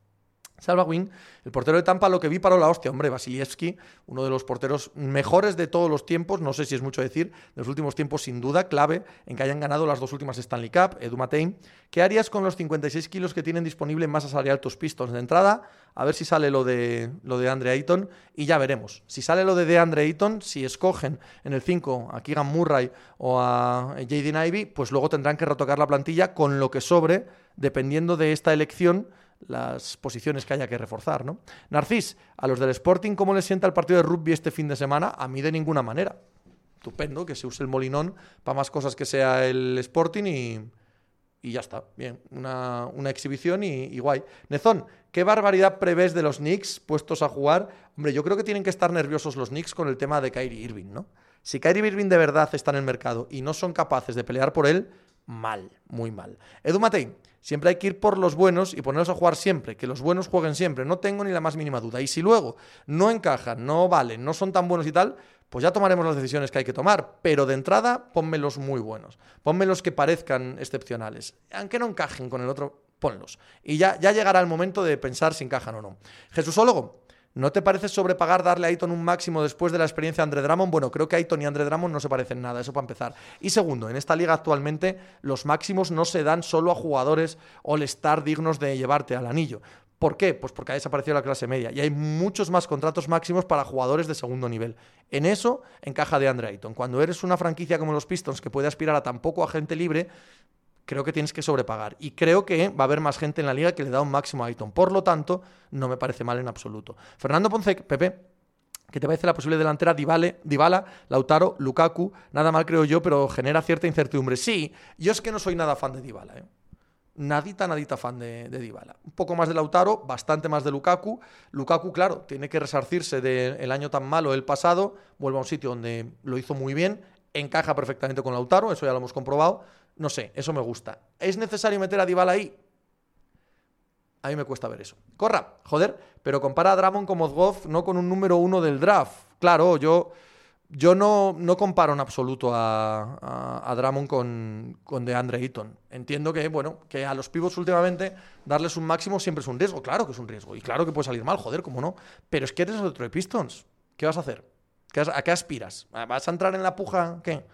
Salva Wing, el portero de Tampa, lo que vi paró la hostia. Hombre, Vasilievski, uno de los porteros mejores de todos los tiempos, no sé si es mucho decir, de los últimos tiempos, sin duda, clave en que hayan ganado las dos últimas Stanley Cup, Edu Matein. ¿Qué harías con los 56 kilos que tienen disponible en masa salarial tus Pistons de entrada? A ver si sale lo de, lo de Andre Ayton y ya veremos. Si sale lo de Andre Ayton, si escogen en el 5 a Keegan Murray o a Jaden Ivy, pues luego tendrán que retocar la plantilla con lo que sobre, dependiendo de esta elección las posiciones que haya que reforzar, ¿no? Narcis, a los del Sporting, ¿cómo les sienta el partido de rugby este fin de semana? A mí de ninguna manera. Estupendo, que se use el molinón para más cosas que sea el Sporting y, y ya está. Bien, una, exhibición y, guay. Nezón, ¿qué barbaridad prevés de los Knicks puestos a jugar? Hombre, yo creo que tienen que estar nerviosos los Knicks con el tema de Kyrie Irving, ¿no? Si Kyrie Irving de verdad está en el mercado y no son capaces de pelear por él, mal, muy mal. Edu Matei, siempre hay que ir por los buenos y ponerlos a jugar siempre, que los buenos jueguen siempre, no tengo ni la más mínima duda. Y si luego no encajan, no valen, no son tan buenos y tal, pues ya tomaremos las decisiones que hay que tomar. Pero de entrada, ponmelos muy buenos. Ponmelos que parezcan excepcionales. Aunque no encajen con el otro, ponlos. Y ya, ya llegará el momento de pensar si encajan o no. Jesúsólogo, ¿No te parece sobrepagar darle a Ayton un máximo después de la experiencia de Andre Drummond? Bueno, creo que Ayton y Andre Drummond no se parecen nada, eso para empezar. Y segundo, en esta liga actualmente los máximos no se dan solo a jugadores all-star dignos de llevarte al anillo. ¿Por qué? Pues porque ha desaparecido la clase media y hay muchos más contratos máximos para jugadores de segundo nivel. En eso encaja de Andre Ayton. Cuando eres una franquicia como los Pistons que puede aspirar a tan poco agente libre, creo que tienes que sobrepagar. Y creo que va a haber más gente en la liga que le da un máximo a Ayton. Por lo tanto, no me parece mal en absoluto. Fernando Ponce, Pepe, ¿qué te parece la posible delantera Dybala, Lautaro, Lukaku? Nada mal creo yo, pero genera cierta incertidumbre. Sí, yo es que no soy nada fan de Dybala. ¿eh? Nadita, nadita fan de, de Dybala. Un poco más de Lautaro, bastante más de Lukaku. Lukaku, claro, tiene que resarcirse del año tan malo el pasado. Vuelve a un sitio donde lo hizo muy bien. Encaja perfectamente con Lautaro, eso ya lo hemos comprobado no sé, eso me gusta. ¿Es necesario meter a Dybala ahí? A mí me cuesta ver eso. Corra, joder, pero compara a Dramon con Mozgov, no con un número uno del draft. Claro, yo, yo no, no comparo en absoluto a, a, Dramon con, con DeAndre Eaton. Entiendo que, bueno, que a los pibos últimamente darles un máximo siempre es un riesgo. Claro que es un riesgo. Y claro que puede salir mal, joder, cómo no. Pero es que eres otro de Pistons. ¿Qué vas a hacer? ¿A qué aspiras? ¿Vas a entrar en la puja? ¿Qué?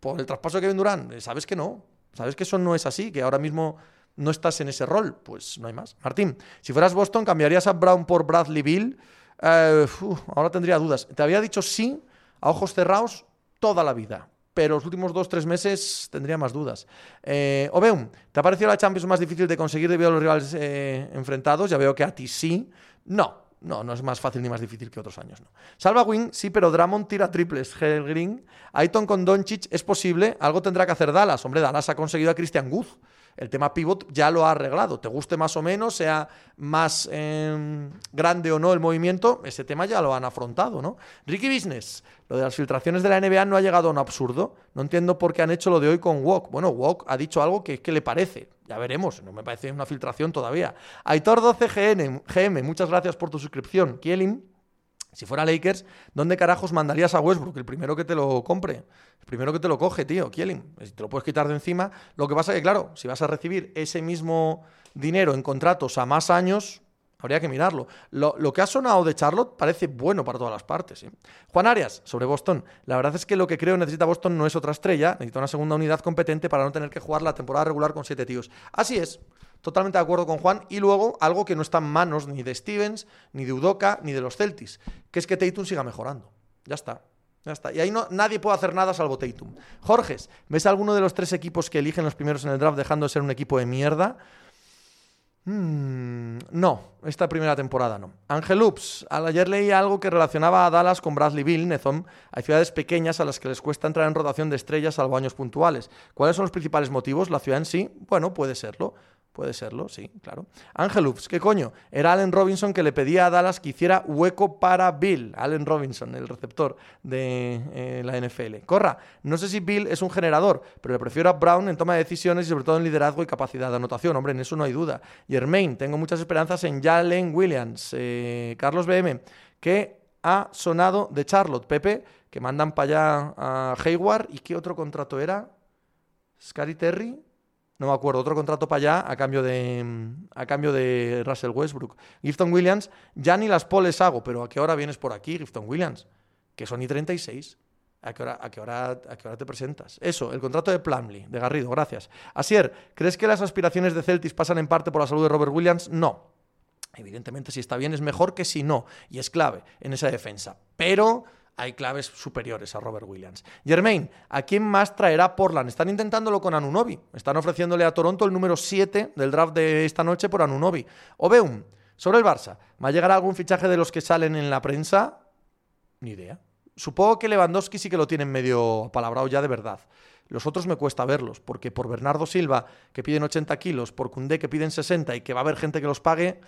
Por el traspaso de Kevin Durant. Eh, sabes que no, sabes que eso no es así, que ahora mismo no estás en ese rol, pues no hay más. Martín, si fueras Boston, ¿cambiarías a Brown por Bradley Bill? Eh, ahora tendría dudas. Te había dicho sí, a ojos cerrados, toda la vida. Pero los últimos dos, tres meses tendría más dudas. Eh, Obeum, ¿te ha parecido la Champions más difícil de conseguir debido a los rivales eh, enfrentados? Ya veo que a ti sí. No, no, no es más fácil ni más difícil que otros años. No. Salva Wing, sí, pero Drummond tira triples. Helgrin, Aiton con Doncic es posible. Algo tendrá que hacer Dallas. Hombre, Dallas ha conseguido a Christian Guz. El tema pivot ya lo ha arreglado. Te guste más o menos, sea más em, grande o no el movimiento, ese tema ya lo han afrontado, ¿no? Ricky Business, lo de las filtraciones de la NBA no ha llegado a un absurdo. No entiendo por qué han hecho lo de hoy con Wok. Bueno, Wok ha dicho algo que, que le parece. Ya veremos, no me parece una filtración todavía. Aitor 12GN, GM, muchas gracias por tu suscripción. Kielin, si fuera Lakers, ¿dónde carajos mandarías a Westbrook? El primero que te lo compre. El primero que te lo coge, tío, Kielin. Te lo puedes quitar de encima. Lo que pasa es que, claro, si vas a recibir ese mismo dinero en contratos a más años, Habría que mirarlo. Lo, que ha sonado de Charlotte parece bueno para todas las partes. Juan Arias, sobre Boston. La verdad es que lo que creo necesita Boston no es otra estrella, necesita una segunda unidad competente para no tener que jugar la temporada regular con siete tíos. Así es, totalmente de acuerdo con Juan. Y luego, algo que no está en manos ni de Stevens, ni de Udoka, ni de los Celtics, que es que Tatum siga mejorando. Ya está. Ya está. Y ahí nadie puede hacer nada salvo Tatum. Jorges, ¿ves alguno de los tres equipos que eligen los primeros en el draft dejando de ser un equipo de mierda? Mm, no, esta primera temporada no. Ángel Ups, ayer leí algo que relacionaba a Dallas con Bradley Bill, Nezon. Hay ciudades pequeñas a las que les cuesta entrar en rotación de estrellas salvo años puntuales. ¿Cuáles son los principales motivos? ¿La ciudad en sí? Bueno, puede serlo. Puede serlo, sí, claro. Ángel Ups, ¿qué coño? Era Allen Robinson que le pedía a Dallas que hiciera hueco para Bill. Allen Robinson, el receptor de eh, la NFL. Corra, no sé si Bill es un generador, pero le prefiero a Brown en toma de decisiones y sobre todo en liderazgo y capacidad de anotación. Hombre, en eso no hay duda. Germain, tengo muchas esperanzas en Jalen Williams. Eh, Carlos BM, que ha sonado de Charlotte. Pepe, que mandan para allá a Hayward. ¿Y qué otro contrato era? Scary Terry no me acuerdo, otro contrato para allá a cambio de, a cambio de Russell Westbrook. Gifton Williams, ya ni las poles hago, pero ¿a qué hora vienes por aquí, Gifton Williams? Que son y 36. ¿A qué, hora, a, qué hora, ¿A qué hora te presentas? Eso, el contrato de Plumlee, de Garrido, gracias. Asier, ¿crees que las aspiraciones de Celtis pasan en parte por la salud de Robert Williams? No. Evidentemente, si está bien es mejor que si no, y es clave en esa defensa. Pero hay claves superiores a Robert Williams. Germain, ¿a quién más traerá Portland? Están intentándolo con Anunobi. Están ofreciéndole a Toronto el número 7 del draft de esta noche por Anunobi. Obeum, sobre el Barça, ¿va a llegar algún fichaje de los que salen en la prensa? Ni idea. Supongo que Lewandowski sí que lo tienen medio palabrado ya de verdad. Los otros me cuesta verlos, porque por Bernardo Silva, que piden 80 kilos, por Cundé, que piden 60 y que va a haber gente que los pague,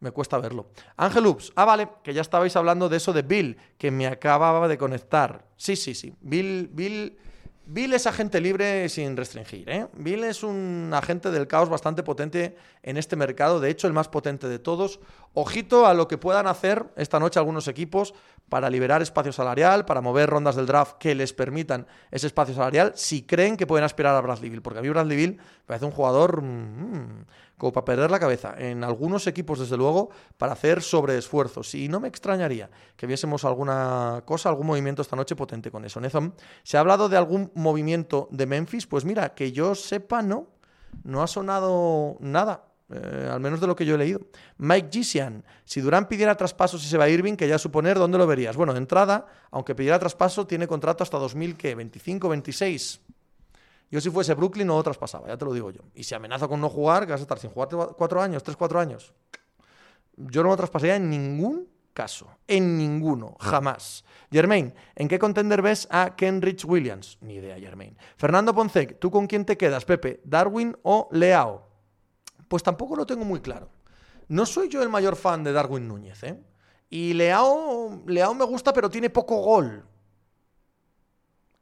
me cuesta verlo. Ángel Ups. Ah, vale, que ya estabais hablando de eso de Bill, que me acababa de conectar. Sí, sí, sí. Bill, Bill, Bill es agente libre sin restringir. ¿eh? Bill es un agente del caos bastante potente en este mercado, de hecho el más potente de todos. Ojito a lo que puedan hacer esta noche algunos equipos para liberar espacio salarial, para mover rondas del draft que les permitan ese espacio salarial, si creen que pueden aspirar a Bradley Bill, porque a mí Bradley Bill me parece un jugador... Mm, como para perder la cabeza. En algunos equipos, desde luego, para hacer sobreesfuerzos. Y no me extrañaría que viésemos alguna cosa, algún movimiento esta noche potente con eso. Nezon, ¿se ha hablado de algún movimiento de Memphis? Pues mira, que yo sepa, no. No ha sonado nada. Eh, al menos de lo que yo he leído. Mike Gisian, si Durán pidiera traspaso si se va a Irving, que ya suponer, ¿dónde lo verías? Bueno, de entrada, aunque pidiera traspaso, tiene contrato hasta 2025, 26. Yo si fuese Brooklyn no lo traspasaba, ya te lo digo yo. Y si amenaza con no jugar, que vas a estar sin jugar cuatro años, tres, cuatro años. Yo no lo traspasaría en ningún caso. En ninguno. Jamás. Germain, ¿en qué contender ves a Kenrich Williams? Ni idea, Germain. Fernando Poncec, ¿tú con quién te quedas, Pepe? ¿Darwin o Leao? Pues tampoco lo tengo muy claro. No soy yo el mayor fan de Darwin Núñez, ¿eh? Y Leao, Leao me gusta, pero tiene poco gol.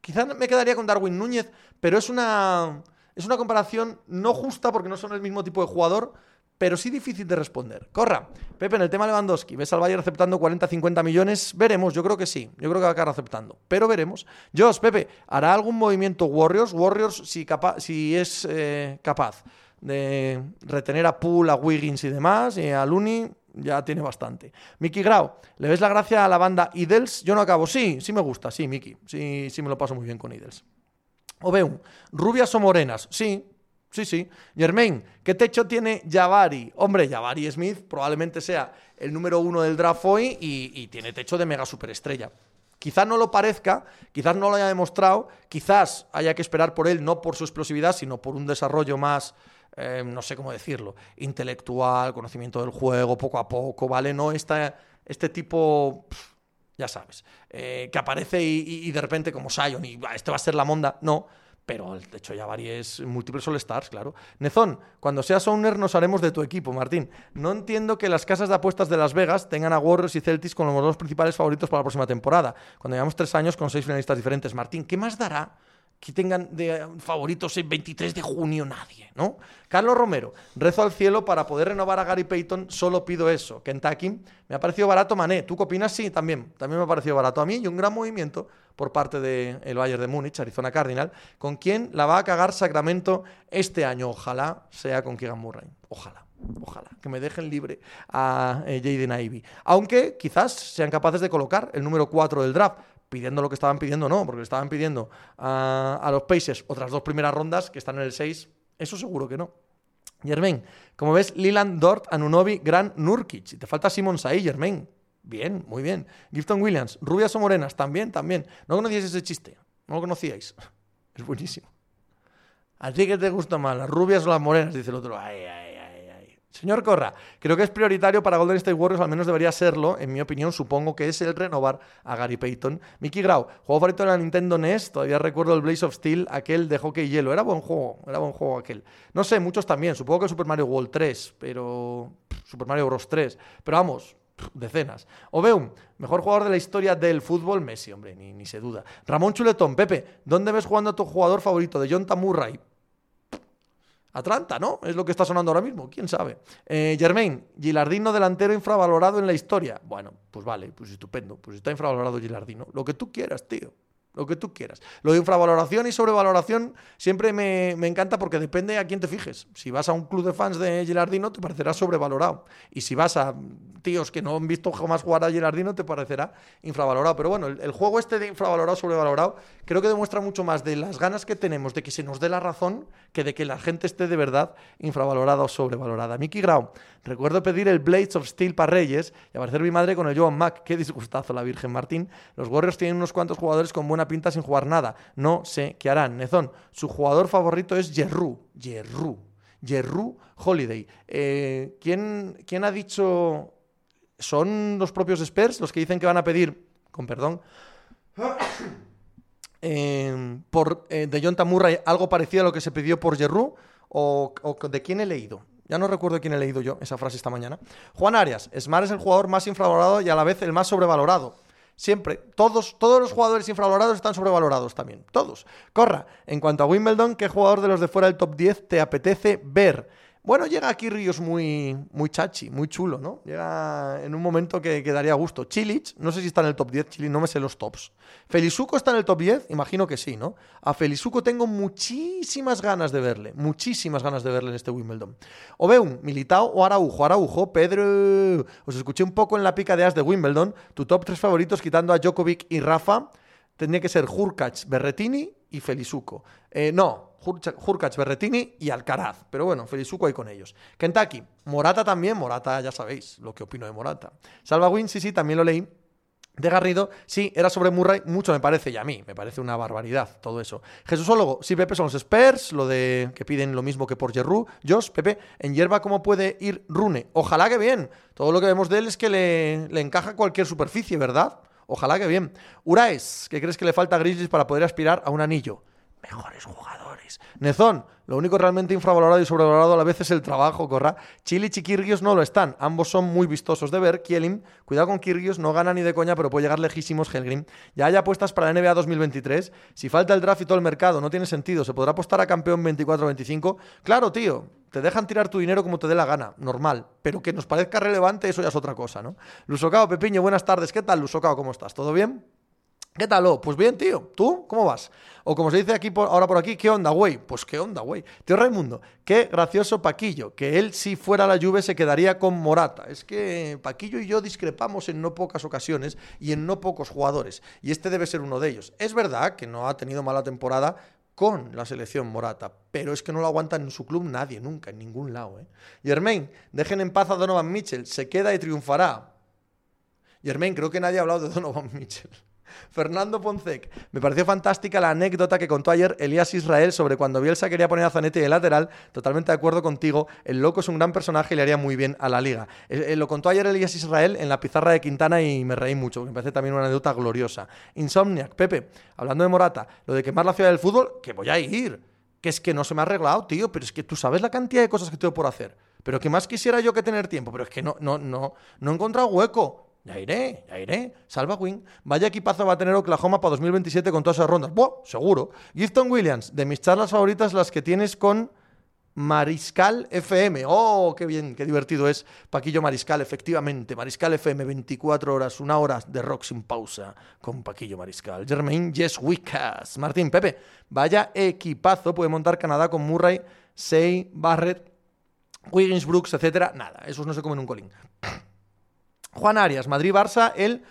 Quizás me quedaría con Darwin Núñez, pero es una, es una comparación no justa porque no son el mismo tipo de jugador, pero sí difícil de responder. Corra, Pepe, en el tema Lewandowski, ¿ves al Bayern aceptando 40-50 millones? Veremos, yo creo que sí, yo creo que va a acabar aceptando, pero veremos. Josh, Pepe, ¿hará algún movimiento Warriors? Warriors, si, capa si es eh, capaz de retener a Poole, a Wiggins y demás, y a Looney, ya tiene bastante. Miki Grau, ¿le ves la gracia a la banda Idles? Yo no acabo. Sí, sí me gusta, sí, Miki. Sí, sí me lo paso muy bien con Idles. Obeum, ¿rubias o morenas? Sí, sí, sí. Germain, ¿qué techo tiene Javari? Hombre, Javari Smith probablemente sea el número uno del draft hoy y tiene techo de mega superestrella. Quizás no lo parezca, quizás no lo haya demostrado, quizás haya que esperar por él, no por su explosividad, sino por un desarrollo más eh, no sé cómo decirlo, intelectual, conocimiento del juego, poco a poco, ¿vale? No esta, este tipo, ya sabes, eh, que aparece y, de repente como Sion y este va a ser la monda, no. Pero de hecho ya varios múltiples All-Stars, claro. Nezón, cuando seas owner nos haremos de tu equipo, Martín. No entiendo que las casas de apuestas de Las Vegas tengan a Warriors y Celtics como los dos principales favoritos para la próxima temporada, cuando llevamos tres años con seis finalistas diferentes. Martín, ¿qué más dará que tengan de favoritos el 23 de junio nadie, ¿no? Carlos Romero, rezo al cielo para poder renovar a Gary Payton, solo pido eso. Kentucky, me ha parecido barato Mané. ¿Tú qué opinas? Sí, también. También me ha parecido barato a mí y un gran movimiento por parte del Bayern de Múnich, Arizona Cardinal, con quien la va a cagar Sacramento este año. Ojalá sea con Keegan Murray. Ojalá. Ojalá, que me dejen libre a eh, Jaden Ivy. Aunque quizás sean capaces de colocar el número 4 del draft pidiendo lo que estaban pidiendo, no, porque le estaban pidiendo a, los Pacers otras dos primeras rondas que están en el 6, eso seguro que no. Germain, como ves, Liland, Dort, Anunobi, Gran, Nurkic. Y te falta Simons ahí, Germain. Bien, muy bien. Gifton Williams, rubias o morenas, también, también. ¿No conocíais ese chiste? ¿No lo conocíais? Es buenísimo. ¿A ti que te gusta más, las rubias o las morenas? Dice el otro. Ay, ay. Señor Corra, creo que es prioritario para Golden State Warriors, al menos debería serlo, en mi opinión, supongo que es el renovar a Gary Payton. Mickey Grau, juego favorito de la Nintendo NES, todavía recuerdo el Blaze of Steel, aquel de hockey y hielo, era buen juego, era buen juego aquel. No sé, muchos también, supongo que Super Mario World 3, pero... Super Mario Bros 3, pero vamos, decenas. Obeum, mejor jugador de la historia del fútbol, Messi, hombre, ni, ni se duda. Ramón Chuletón, Pepe, ¿dónde ves jugando a tu jugador favorito de John Murray? Atlanta, ¿no? Es lo que está sonando ahora mismo, quién sabe. Eh, Germain, Gilardino delantero infravalorado en la historia. Bueno, pues vale, pues estupendo, pues está infravalorado Gilardino. Lo que tú quieras, tío lo que tú quieras. Lo de infravaloración y sobrevaloración siempre me, encanta porque depende a quién te fijes. Si vas a un club de fans de Gilardino, te parecerá sobrevalorado. Y si vas a tíos que no han visto jamás jugar a Gilardino, te parecerá infravalorado. Pero bueno, el, juego este de infravalorado, sobrevalorado, creo que demuestra mucho más de las ganas que tenemos de que se nos dé la razón que de que la gente esté de verdad infravalorada o sobrevalorada. Mickey Grau, recuerdo pedir el Blades of Steel para Reyes y aparecer mi madre con el Joan Mac. Qué disgustazo la Virgen Martín. Los Warriors tienen unos cuantos jugadores con buena pinta sin jugar nada. No sé qué harán. Nezón, su jugador favorito es Jerru. Jerru. Jerru Holiday. Eh, ¿quién, ¿Quién ha dicho ¿Son los propios Spurs los que dicen que van a pedir, con perdón, eh, por eh, de John Murray algo parecido a lo que se pidió por Jerru? O, de quién he leído? Ya no recuerdo quién he leído yo esa frase esta mañana. Juan Arias, Smart es el jugador más infravalorado y a la vez el más sobrevalorado. Siempre, todos, todos los jugadores infravalorados están sobrevalorados también. Todos. Corra, en cuanto a Wimbledon, ¿qué jugador de los de fuera del top 10 te apetece ver? Bueno, llega aquí Ríos muy, muy chachi, muy chulo, ¿no? Llega en un momento que, que, daría gusto. Chilich, no sé si está en el top 10, Chilich, no me sé los tops. Felizuco está en el top 10, imagino que sí, ¿no? A Felizuco tengo muchísimas ganas de verle, muchísimas ganas de verle en este Wimbledon. Obeum, Militao o Araujo. Araujo, Pedro. Os escuché un poco en la pica de as de Wimbledon. Tu top 3 favoritos quitando a Djokovic y Rafa. Tendría que ser Hurkacz, Berretini y Felizuco. Eh, no, Hurkacz, Berretini y Alcaraz. Pero bueno, Felizuco ahí con ellos. Kentucky, Morata también. Morata, ya sabéis lo que opino de Morata. Salva Win, sí, sí, también lo leí. De Garrido, sí, era sobre Murray, mucho me parece, y a mí, me parece una barbaridad todo eso. Jesúsólogo, sí, Pepe, son los Spurs, lo de que piden lo mismo que por Jerru. Josh, Pepe, en hierba, ¿cómo puede ir Rune? Ojalá que bien. Todo lo que vemos de él es que le, le encaja cualquier superficie, ¿verdad? Ojalá que bien. Uraes, ¿qué crees que le falta a Grizzlies para poder aspirar a un anillo? Mejores jugadores. Nezón, lo único realmente infravalorado y sobrevalorado a la vez es el trabajo, corra. Chile y Chiquirgios no lo están. Ambos son muy vistosos de ver. Kielim, cuidado con Kirgios, no gana ni de coña, pero puede llegar lejísimos Helgrim. Ya hay apuestas para la NBA 2023. Si falta el draft y todo el mercado, no tiene sentido. ¿Se podrá apostar a campeón 24-25? Claro, tío. Te dejan tirar tu dinero como te dé la gana, normal. Pero que nos parezca relevante, eso ya es otra cosa, ¿no? Lusocao, Pepiño, buenas tardes. ¿Qué tal, Lusocao? ¿Cómo estás? ¿Todo bien? ¿Qué tal? Oh? Pues bien, tío. ¿Tú? ¿Cómo vas? O como se dice aquí ahora por aquí, ¿qué onda, güey? Pues qué onda, güey. Tío Raimundo, qué gracioso Paquillo, que él si fuera la Juve se quedaría con Morata. Es que Paquillo y yo discrepamos en no pocas ocasiones y en no pocos jugadores. Y este debe ser uno de ellos. Es verdad que no ha tenido mala temporada con la selección Morata, pero es que no lo aguanta en su club nadie, nunca, en ningún lado. ¿eh? Germain, dejen en paz a Donovan Mitchell, se queda y triunfará. Germain, creo que nadie ha hablado de Donovan Mitchell. Fernando Poncec. Me pareció fantástica la anécdota que contó ayer Elías Israel sobre cuando Bielsa quería poner a Zanetti de lateral. Totalmente de acuerdo contigo. El loco es un gran personaje y le haría muy bien a la liga. Eh, eh, lo contó ayer Elías Israel en la pizarra de Quintana y me reí mucho. Me parece también una anécdota gloriosa. Insomniac. Pepe, hablando de Morata, lo de quemar la ciudad del fútbol, que voy a ir. Que es que no se me ha arreglado, tío. Pero es que tú sabes la cantidad de cosas que tengo por hacer. Pero que más quisiera yo que tener tiempo. Pero es que no, no, no, no he encontrado hueco. Ya iré, ya iré. Salva Wing. Vaya equipazo va a tener Oklahoma para 2027 con todas esas rondas. Buah, seguro. Gifton Williams, de mis charlas favoritas, las que tienes con Mariscal FM. Oh, qué bien, qué divertido es. Paquillo Mariscal, efectivamente. Mariscal FM, 24 horas, una hora de rock sin pausa con Paquillo Mariscal. Germain Yes Wickas. Martín Pepe, vaya equipazo. Puede montar Canadá con Murray, Say, Barrett, Wiggins, Brooks, etcétera. Nada, esos no se comen un colín. Juan Arias, Madrid-Barça, el...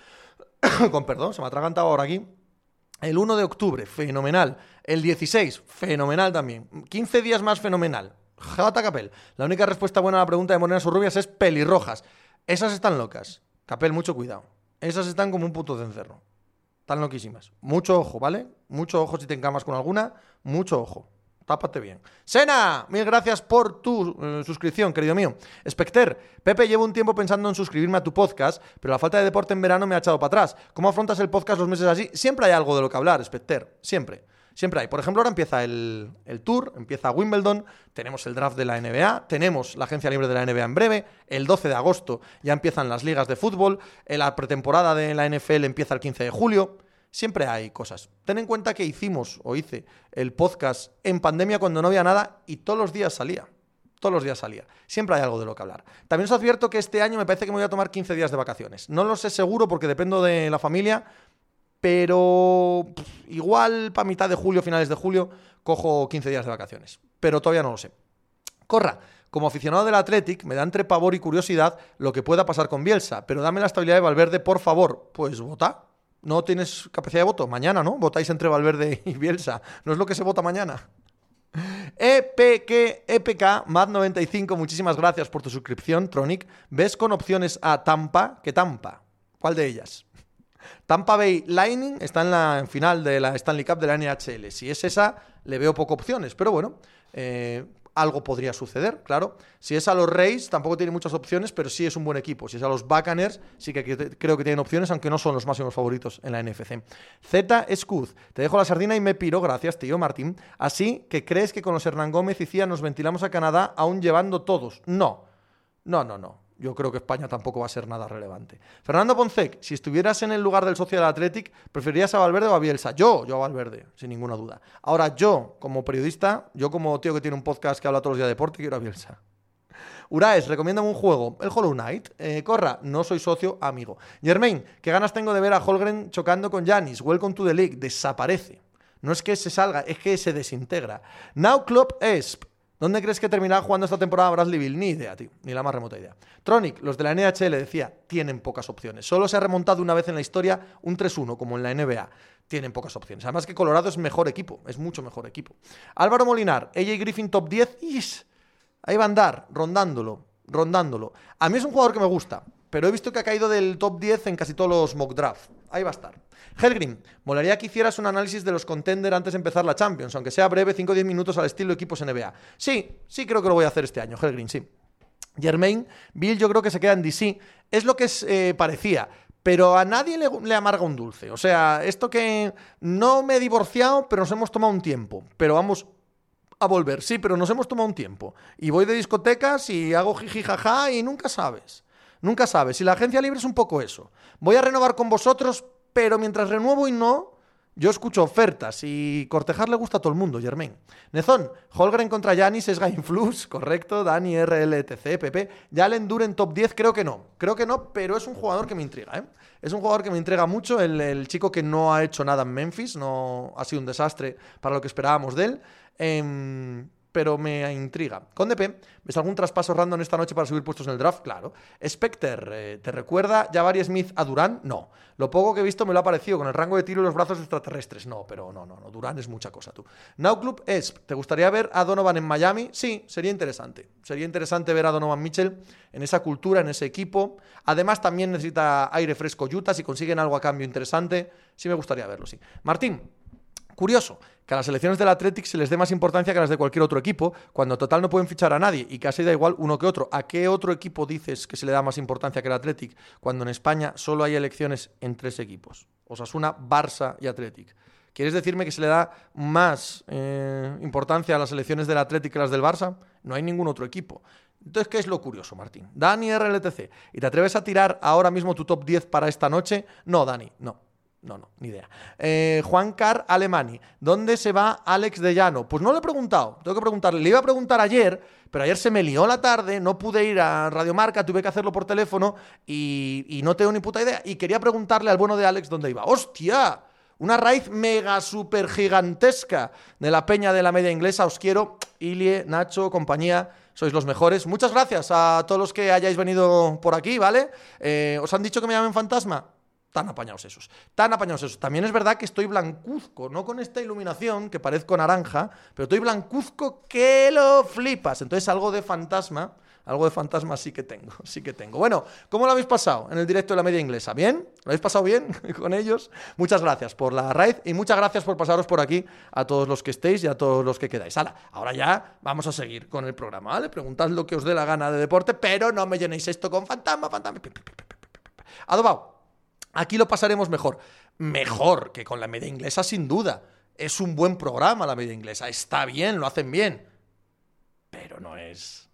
con perdón, se me ha atragantado ahora aquí. El 1 de octubre, fenomenal. El 16, fenomenal también. 15 días más, fenomenal. Jata Capel. La única respuesta buena a la pregunta de morenas o rubias es pelirrojas. Esas están locas. Capel, mucho cuidado. Esas están como un puto cencerro. Están loquísimas. Mucho ojo, ¿vale? Mucho ojo si te encamas con alguna. Mucho ojo. Tápate bien. Sena, mil gracias por tu eh, suscripción, querido mío. Specter, Pepe, llevo un tiempo pensando en suscribirme a tu podcast, pero la falta de deporte en verano me ha echado para atrás. ¿Cómo afrontas el podcast los meses así? Siempre hay algo de lo que hablar, Specter. Siempre. Siempre hay. Por ejemplo, ahora empieza el, el, Tour, empieza Wimbledon, tenemos el draft de la NBA, tenemos la agencia libre de la NBA en breve, el 12 de agosto ya empiezan las ligas de fútbol, la pretemporada de la NFL empieza el 15 de julio. Siempre hay cosas. Ten en cuenta que hicimos o hice el podcast en pandemia cuando no había nada y todos los días salía. Todos los días salía. Siempre hay algo de lo que hablar. También os advierto que este año me parece que me voy a tomar 15 días de vacaciones. No lo sé seguro porque dependo de la familia, pero igual para mitad de julio, finales de julio, cojo 15 días de vacaciones. Pero todavía no lo sé. Corra, como aficionado del Athletic, me da entre pavor y curiosidad lo que pueda pasar con Bielsa, pero dame la estabilidad de Valverde, por favor. Pues vota. No tienes capacidad de voto. Mañana, ¿no? Votáis entre Valverde y Bielsa. No es lo que se vota mañana. EPK, EPK, MAD95, muchísimas gracias por tu suscripción, Tronic. ¿Ves con opciones a Tampa? ¿Qué Tampa? ¿Cuál de ellas? Tampa Bay Lightning está en la final de la Stanley Cup de la NHL. Si es esa, le veo poco opciones, pero bueno, eh, algo podría suceder, claro. Si es a los Rays, tampoco tiene muchas opciones, pero sí es un buen equipo. Si es a los Buccaneers, sí que creo que tienen opciones, aunque no son los máximos favoritos en la NFC. Z Scuz, te dejo la sardina y me piro, gracias, tío Martín. Así que crees que con los Hernán Gómez y Cía nos ventilamos a Canadá aún llevando todos. No, no, no, no yo creo que España tampoco va a ser nada relevante. Fernando Poncec, si estuvieras en el lugar del socio del Athletic, ¿preferirías a Valverde o a Bielsa? Yo, yo a Valverde, sin ninguna duda. Ahora, yo, como periodista, yo como tío que tiene un podcast que habla todos los días de deporte, quiero a Bielsa. Uraes, recomiéndame un juego. El Hollow Knight. Eh, corra, no soy socio, amigo. Germain, ¿qué ganas tengo de ver a Holgren chocando con Janis? Welcome to the league. Desaparece. No es que se salga, es que se desintegra. Now Club Esp. ¿Dónde crees que terminará jugando esta temporada Bradley Bill? Ni idea, tío. Ni la más remota idea. Tronic, los de la NHL, decía, tienen pocas opciones. Solo se ha remontado una vez en la historia un 3-1, como en la NBA. Tienen pocas opciones. Además que Colorado es mejor equipo. Es mucho mejor equipo. Álvaro Molinar, AJ Griffin top 10. ¡Is! Ahí va a andar, rondándolo, rondándolo. A mí es un jugador que me gusta, pero he visto que ha caído del top 10 en casi todos los mock draft. Ahí va a estar. Helgrim, molaría que hicieras un análisis de los contenders antes de empezar la Champions, aunque sea breve, 5 o 10 minutos al estilo equipos NBA. Sí, sí creo que lo voy a hacer este año, Helgrim, sí. Germain, Bill yo creo que se queda en DC. Es lo que eh, parecía. Pero a nadie le, le, amarga un dulce. O sea, esto que no me he divorciado, pero nos hemos tomado un tiempo. Pero vamos a volver. Sí, pero nos hemos tomado un tiempo. Y voy de discotecas y hago jiji jaja y nunca sabes. Nunca sabes. Y la agencia libre es un poco eso. Voy a renovar con vosotros, pero mientras renuevo y no, yo escucho ofertas y cortejar le gusta a todo el mundo, Germain. Nezón, Holgren contra Yanis es Gainflux, correcto, Dani RLTC, PP. Jalen Duren top 10, creo que no. Creo que no, pero es un jugador que me intriga, ¿eh? Es un jugador que me intriga mucho, el, chico que no ha hecho nada en Memphis, no ha sido un desastre para lo que esperábamos de él. Eh, pero me intriga. Con DP, ¿ves algún traspaso random esta noche para subir puestos en el draft? Claro. Specter, eh, ¿te recuerda Javari Smith a Durán? No. Lo poco que he visto me lo ha parecido, con el rango de tiro y los brazos extraterrestres. No, pero no, no, no. Durán es mucha cosa, tú. Now Club Esp, ¿te gustaría ver a Donovan en Miami? Sí, sería interesante. Sería interesante ver a Donovan Mitchell en esa cultura, en ese equipo. Además, también necesita aire fresco Utah. Si consiguen algo a cambio interesante, sí me gustaría verlo, sí. Martín, Curioso, que a las elecciones del Athletic se les dé más importancia que a las de cualquier otro equipo, cuando total no pueden fichar a nadie y casi da igual uno que otro. ¿A qué otro equipo dices que se le da más importancia que el Athletic cuando en España solo hay elecciones en tres equipos? Osasuna, Barça y Athletic. ¿Quieres decirme que se le da más eh, importancia a las elecciones del Athletic que a las del Barça? No hay ningún otro equipo. Entonces, ¿qué es lo curioso, Martín? Dani RLTC. ¿Y te atreves a tirar ahora mismo tu top 10 para esta noche? No, Dani, no. No, no, ni idea. Eh, Juan Car Alemani. ¿Dónde se va Alex de Llano? Pues no le he preguntado. Tengo que preguntarle. Le iba a preguntar ayer, pero ayer se me lió la tarde. No pude ir a Radiomarca, tuve que hacerlo por teléfono y, no tengo ni puta idea. Y quería preguntarle al bueno de Alex dónde iba. ¡Hostia! Una raíz mega super gigantesca de la peña de la media inglesa. Os quiero, Ilie, Nacho, compañía. Sois los mejores. Muchas gracias a todos los que hayáis venido por aquí, ¿vale? Eh, ¿Os han dicho que me llamen fantasma? Tan apañados esos. Tan apañados esos. También es verdad que estoy blancuzco, no con esta iluminación que parezco naranja, pero estoy blancuzco que lo flipas. Entonces algo de fantasma, Algo de fantasma sí que tengo, sí que tengo. Bueno, ¿cómo lo habéis pasado en el directo de la media inglesa? ¿Bien? ¿Lo habéis pasado bien con ellos? Muchas gracias por la raíz y muchas gracias por pasaros por aquí a todos los que estéis y a todos los que quedáis. Hala, ahora ya vamos a seguir con el programa, ¿vale? Preguntad lo que os dé la gana de deporte, pero no me llenéis esto con fantasma, fantasma. Adobao, aquí lo pasaremos mejor. Mejor que con la media inglesa, sin duda. Es un buen programa la media inglesa. Está bien, lo hacen bien. Pero no es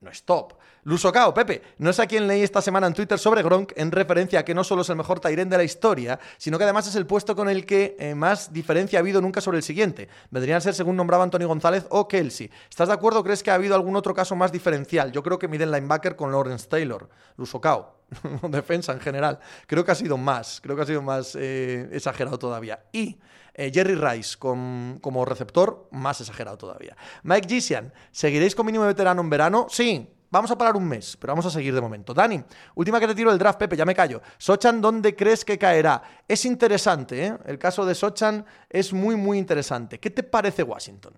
no es top. Lusocao, Pepe, no sé a quién leí esta semana en Twitter sobre Gronk en referencia a que no solo es el mejor Tyrant de la historia, sino que además es el puesto con el que eh, más diferencia ha habido nunca sobre el siguiente. Vendrían a ser según nombraba Anthony González o Kelsey. ¿Estás de acuerdo o crees que ha habido algún otro caso más diferencial? Yo creo que miden linebacker con Lawrence Taylor. Lusocao, defensa en general. Creo que ha sido más, creo que ha sido más eh, exagerado todavía. Y eh, Jerry Rice como receptor, más exagerado todavía. Mike Gisian, ¿seguiréis con mínimo veterano en verano? Sí, Vamos a parar un mes, pero vamos a seguir de momento. Dani, última que te tiro el draft, Pepe, ya me callo. Sochan, ¿dónde crees que caerá? Es interesante, ¿eh? El caso de Sochan es muy, muy interesante. ¿Qué te parece Washington?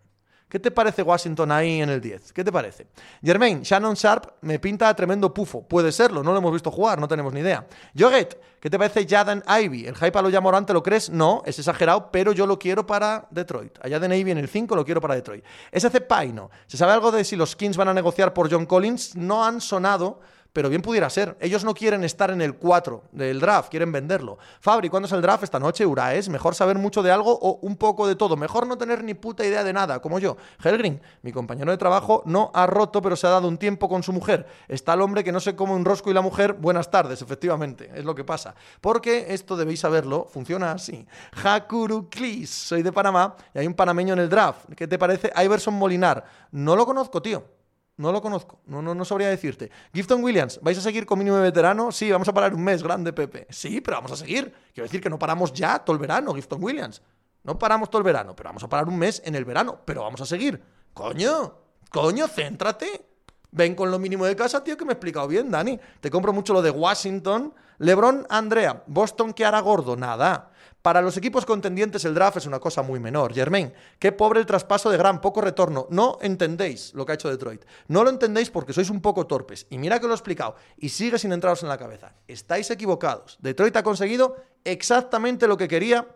¿Qué te parece Washington ahí en el 10? ¿Qué te parece? Germain, Shannon Sharp me pinta tremendo pufo. Puede serlo, no lo hemos visto jugar, no tenemos ni idea. Joget, ¿qué te parece Jaden Ivy? ¿El hype a lo Morante lo crees? No, es exagerado, pero yo lo quiero para Detroit. A Jaden Ivy en el 5 lo quiero para Detroit. SC Paino, ¿se sabe algo de si los Kings van a negociar por John Collins? No han sonado pero bien pudiera ser. Ellos no quieren estar en el 4 del draft, quieren venderlo. Fabri, ¿cuándo es el draft esta noche? Uraes, mejor saber mucho de algo o un poco de todo. Mejor no tener ni puta idea de nada, como yo. Helgrin, mi compañero de trabajo, no ha roto, pero se ha dado un tiempo con su mujer. Está el hombre que no se come un rosco y la mujer, buenas tardes, efectivamente, es lo que pasa. Porque esto debéis saberlo, funciona así. Hakuru Klis, soy de Panamá y hay un panameño en el draft. ¿Qué te parece? Iverson Molinar. No lo conozco, tío. No lo conozco, no, no, no sabría decirte. Gifton Williams, ¿vais a seguir con mínimo de veterano? Sí, vamos a parar un mes, grande Pepe. Sí, pero vamos a seguir. Quiero decir que no paramos ya todo el verano, Gifton Williams. No paramos todo el verano, pero vamos a parar un mes en el verano, pero vamos a seguir. Coño, coño, céntrate. Ven con lo mínimo de casa, tío, que me he explicado bien, Dani. Te compro mucho lo de Washington. LeBron, Andrea, Boston, que hará gordo? Nada. Para los equipos contendientes el draft es una cosa muy menor. Germain, qué pobre el traspaso de gran, poco retorno. No entendéis lo que ha hecho Detroit. No lo entendéis porque sois un poco torpes. Y mira que lo he explicado. Y sigue sin entraros en la cabeza. Estáis equivocados. Detroit ha conseguido exactamente lo que quería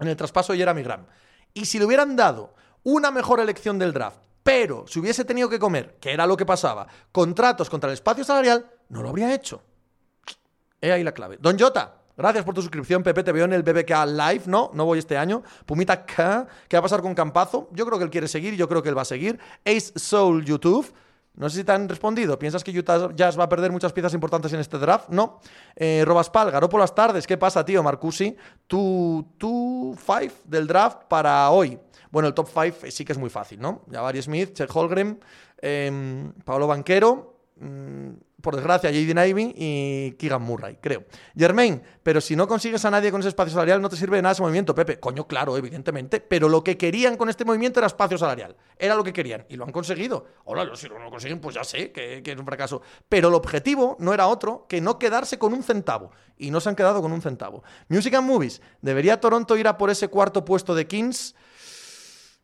en el traspaso de Jeremy Graham. Y si le hubieran dado una mejor elección del draft, pero si hubiese tenido que comer, que era lo que pasaba, contratos contra el espacio salarial, no lo habría hecho. He ahí la clave. Don Jota, Gracias por tu suscripción, Pepe. Te veo en el BBK Live, ¿no? No voy este año. Pumita K. ¿Qué va a pasar con Campazo? Yo creo que él quiere seguir, yo creo que él va a seguir. Ace Soul YouTube. No sé si te han respondido. ¿Piensas que Utah Jazz va a perder muchas piezas importantes en este draft? No. Eh, Robaspal, por las tardes. ¿Qué pasa, tío? Marcusi. Tu, tu five del draft para hoy. Bueno, el top five sí que es muy fácil, ¿no? Jabari Smith, Chet Holgren, eh, Pablo Banquero, por desgracia, Jaden Ivy y Keegan Murray, creo. Germain, pero si no consigues a nadie con ese espacio salarial, no te sirve de nada ese movimiento, Pepe. Coño, claro, evidentemente. Pero lo que querían con este movimiento era espacio salarial. Era lo que querían. Y lo han conseguido. Hola, si no lo consiguen, pues ya sé que, que es un fracaso. Pero el objetivo no era otro que no quedarse con un centavo. Y no se han quedado con un centavo. Music and Movies. ¿Debería Toronto ir a por ese cuarto puesto de Kings?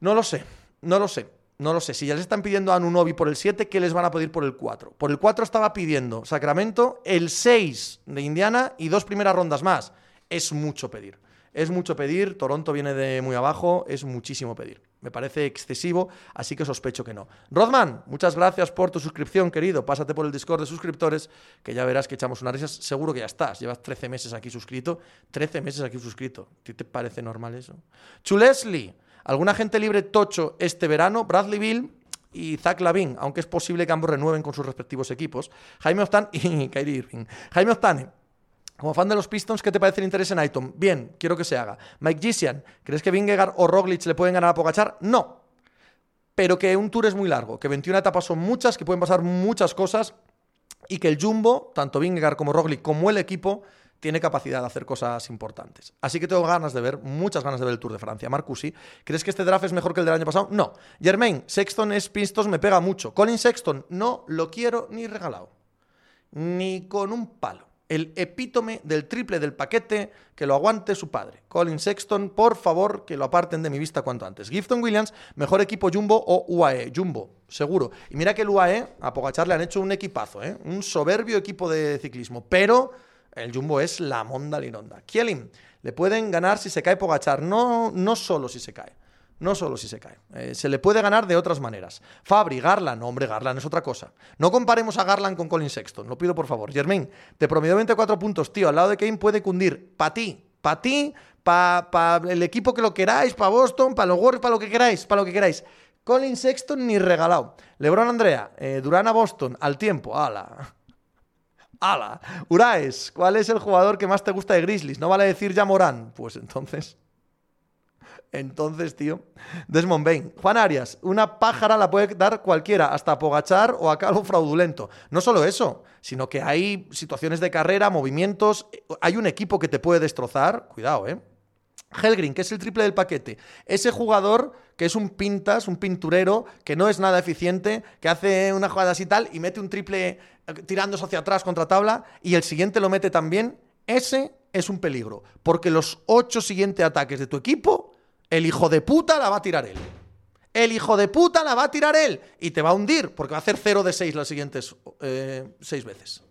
No lo sé. No lo sé. No lo sé. Si ya les están pidiendo a Anunobi por el 7, ¿qué les van a pedir por el 4? Por el 4 estaba pidiendo Sacramento el 6 de Indiana y dos primeras rondas más. Es mucho pedir. Es mucho pedir. Toronto viene de muy abajo. Es muchísimo pedir. Me parece excesivo, así que sospecho que no. Rodman, muchas gracias por tu suscripción, querido. Pásate por el Discord de suscriptores, que ya verás que echamos una risas. Seguro que ya estás. Llevas 13 meses aquí suscrito. 13 meses aquí suscrito. ¿Qué te parece normal eso? Chulesli. ¿Alguna gente libre tocho este verano? Bradley Bill y Zach Lavin, aunque es posible que ambos renueven con sus respectivos equipos. Jaime Oztan y Kyrie Irving. Jaime Oztane, como fan de los Pistons, ¿qué te parece el interés en Aiton? Bien, quiero que se haga. Mike Gisian, ¿crees que Vingegaard o Roglic le pueden ganar a Pogachar? No. Pero que un tour es muy largo, que 21 etapas son muchas, que pueden pasar muchas cosas y que el Jumbo, tanto Vingegaard como Roglic como el equipo, tiene capacidad de hacer cosas importantes. Así que tengo ganas de ver, muchas ganas de ver el Tour de Francia. Marcusi, ¿crees que este draft es mejor que el del año pasado? No. Germain, Sexton es Pistos, me pega mucho. Colin Sexton, no lo quiero ni regalado. Ni con un palo. el epítome del triple del paquete, que lo aguante su padre. Colin Sexton, por favor, que lo aparten de mi vista cuanto antes. Gifton Williams, mejor equipo Jumbo o UAE. Jumbo, seguro. Y mira que el UAE, a Pogachar le han hecho un equipazo, ¿eh? un soberbio equipo de ciclismo. Pero el Jumbo es la monda lironda. Kielin, le pueden ganar si se cae Pogachar, no, no solo si se cae. No solo si se cae. Eh, se le puede ganar de otras maneras. Fabri, Garland, no, hombre, Garland es otra cosa. No comparemos a Garland con Colin Sexton, lo pido por favor. Germain, te prometo 24 puntos, tío. Al lado de Kane puede cundir. Para ti, para ti, pa el equipo que lo queráis, para Boston, para los Warriors, para lo que queráis, para lo que queráis. Colin Sexton ni regalado. LeBron Andrea, eh, Durán a Boston, al tiempo, ala. ¡Hala! Uraes, ¿cuál es el jugador que más te gusta de Grizzlies? No vale decir ya Morán. Pues entonces. Entonces, tío. Desmond Bain. Juan Arias, una pájara la puede dar cualquiera, hasta Pogachar o a Calvo fraudulento. No solo eso, sino que hay situaciones de carrera, movimientos. Hay un equipo que te puede destrozar. Cuidado, ¿eh? Helgrin, que es el triple del paquete. Ese jugador que es un pintas, un pinturero, que no es nada eficiente, que hace una jugada así tal y mete un triple eh, tirándose hacia atrás contra tabla y el siguiente lo mete también. Ese es un peligro, porque los ocho siguientes ataques de tu equipo el hijo de puta la va a tirar él. El hijo de puta la va a tirar él. Y te va a hundir, porque va a hacer 0 de 6 las siguientes 6 eh, veces.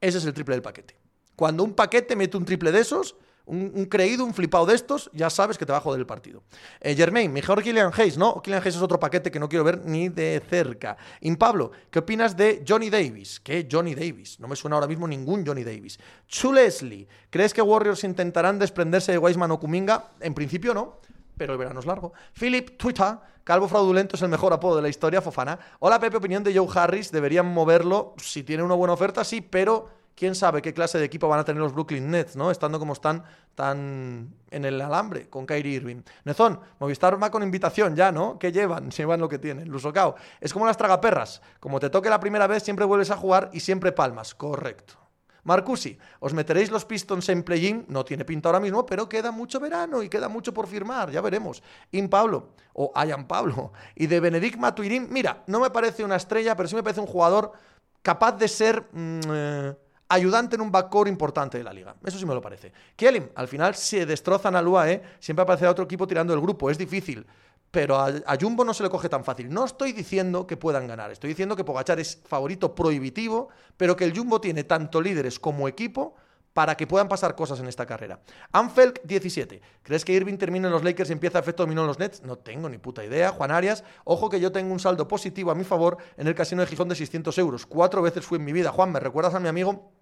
Ese es el triple del paquete. Cuando un paquete mete un triple de esos, un, creído, un flipado de estos, ya sabes que te va a joder el partido. Eh, Germain, mejor Killian Hayes, ¿no? Killian Hayes es otro paquete que no quiero ver ni de cerca. Pablo, ¿qué opinas de Johnny Davis? ¿Qué Johnny Davis? No me suena ahora mismo ningún Johnny Davis. Chu Leslie, ¿crees que Warriors intentarán desprenderse de Wiseman o Kuminga? En principio no pero el verano es largo. Philip Twitter, Calvo Fraudulento es el mejor apodo de la historia, Fofana. Hola Pepe, opinión de Joe Harris, deberían moverlo, si tiene una buena oferta, sí, pero quién sabe qué clase de equipo van a tener los Brooklyn Nets, ¿no? Estando como están tan en el alambre con Kyrie Irving. Nezón, Movistar va con invitación ya, ¿no? ¿Qué llevan? Llevan lo que tienen. Lusocao. Es como las tragaperras. Como te toque la primera vez, siempre vuelves a jugar y siempre palmas. Correcto. Marcusi, os meteréis los Pistons en play-in, no tiene pinta ahora mismo, pero queda mucho verano y queda mucho por firmar, ya veremos. In Pablo, o Ayan Pablo, y de Benedict Matuirin, mira, no me parece una estrella, pero sí me parece un jugador capaz de ser... Mm, eh, ayudante en un backcourt importante de la liga. Eso sí me lo parece. Kielim, al final se destrozan al UAE, siempre aparecerá otro equipo tirando el grupo, es difícil. Pero a, Jumbo no se le coge tan fácil. No estoy diciendo que puedan ganar, estoy diciendo que Pogachar es favorito prohibitivo, pero que el Jumbo tiene tanto líderes como equipo para que puedan pasar cosas en esta carrera. Anfelk 17. ¿Crees que Irving termina en los Lakers y empieza efecto dominó en los Nets? No tengo ni puta idea. Juan Arias, ojo que yo tengo un saldo positivo a mi favor en el casino de Gijón de 600 euros. Cuatro veces fui en mi vida. Juan, ¿me recuerdas a mi amigo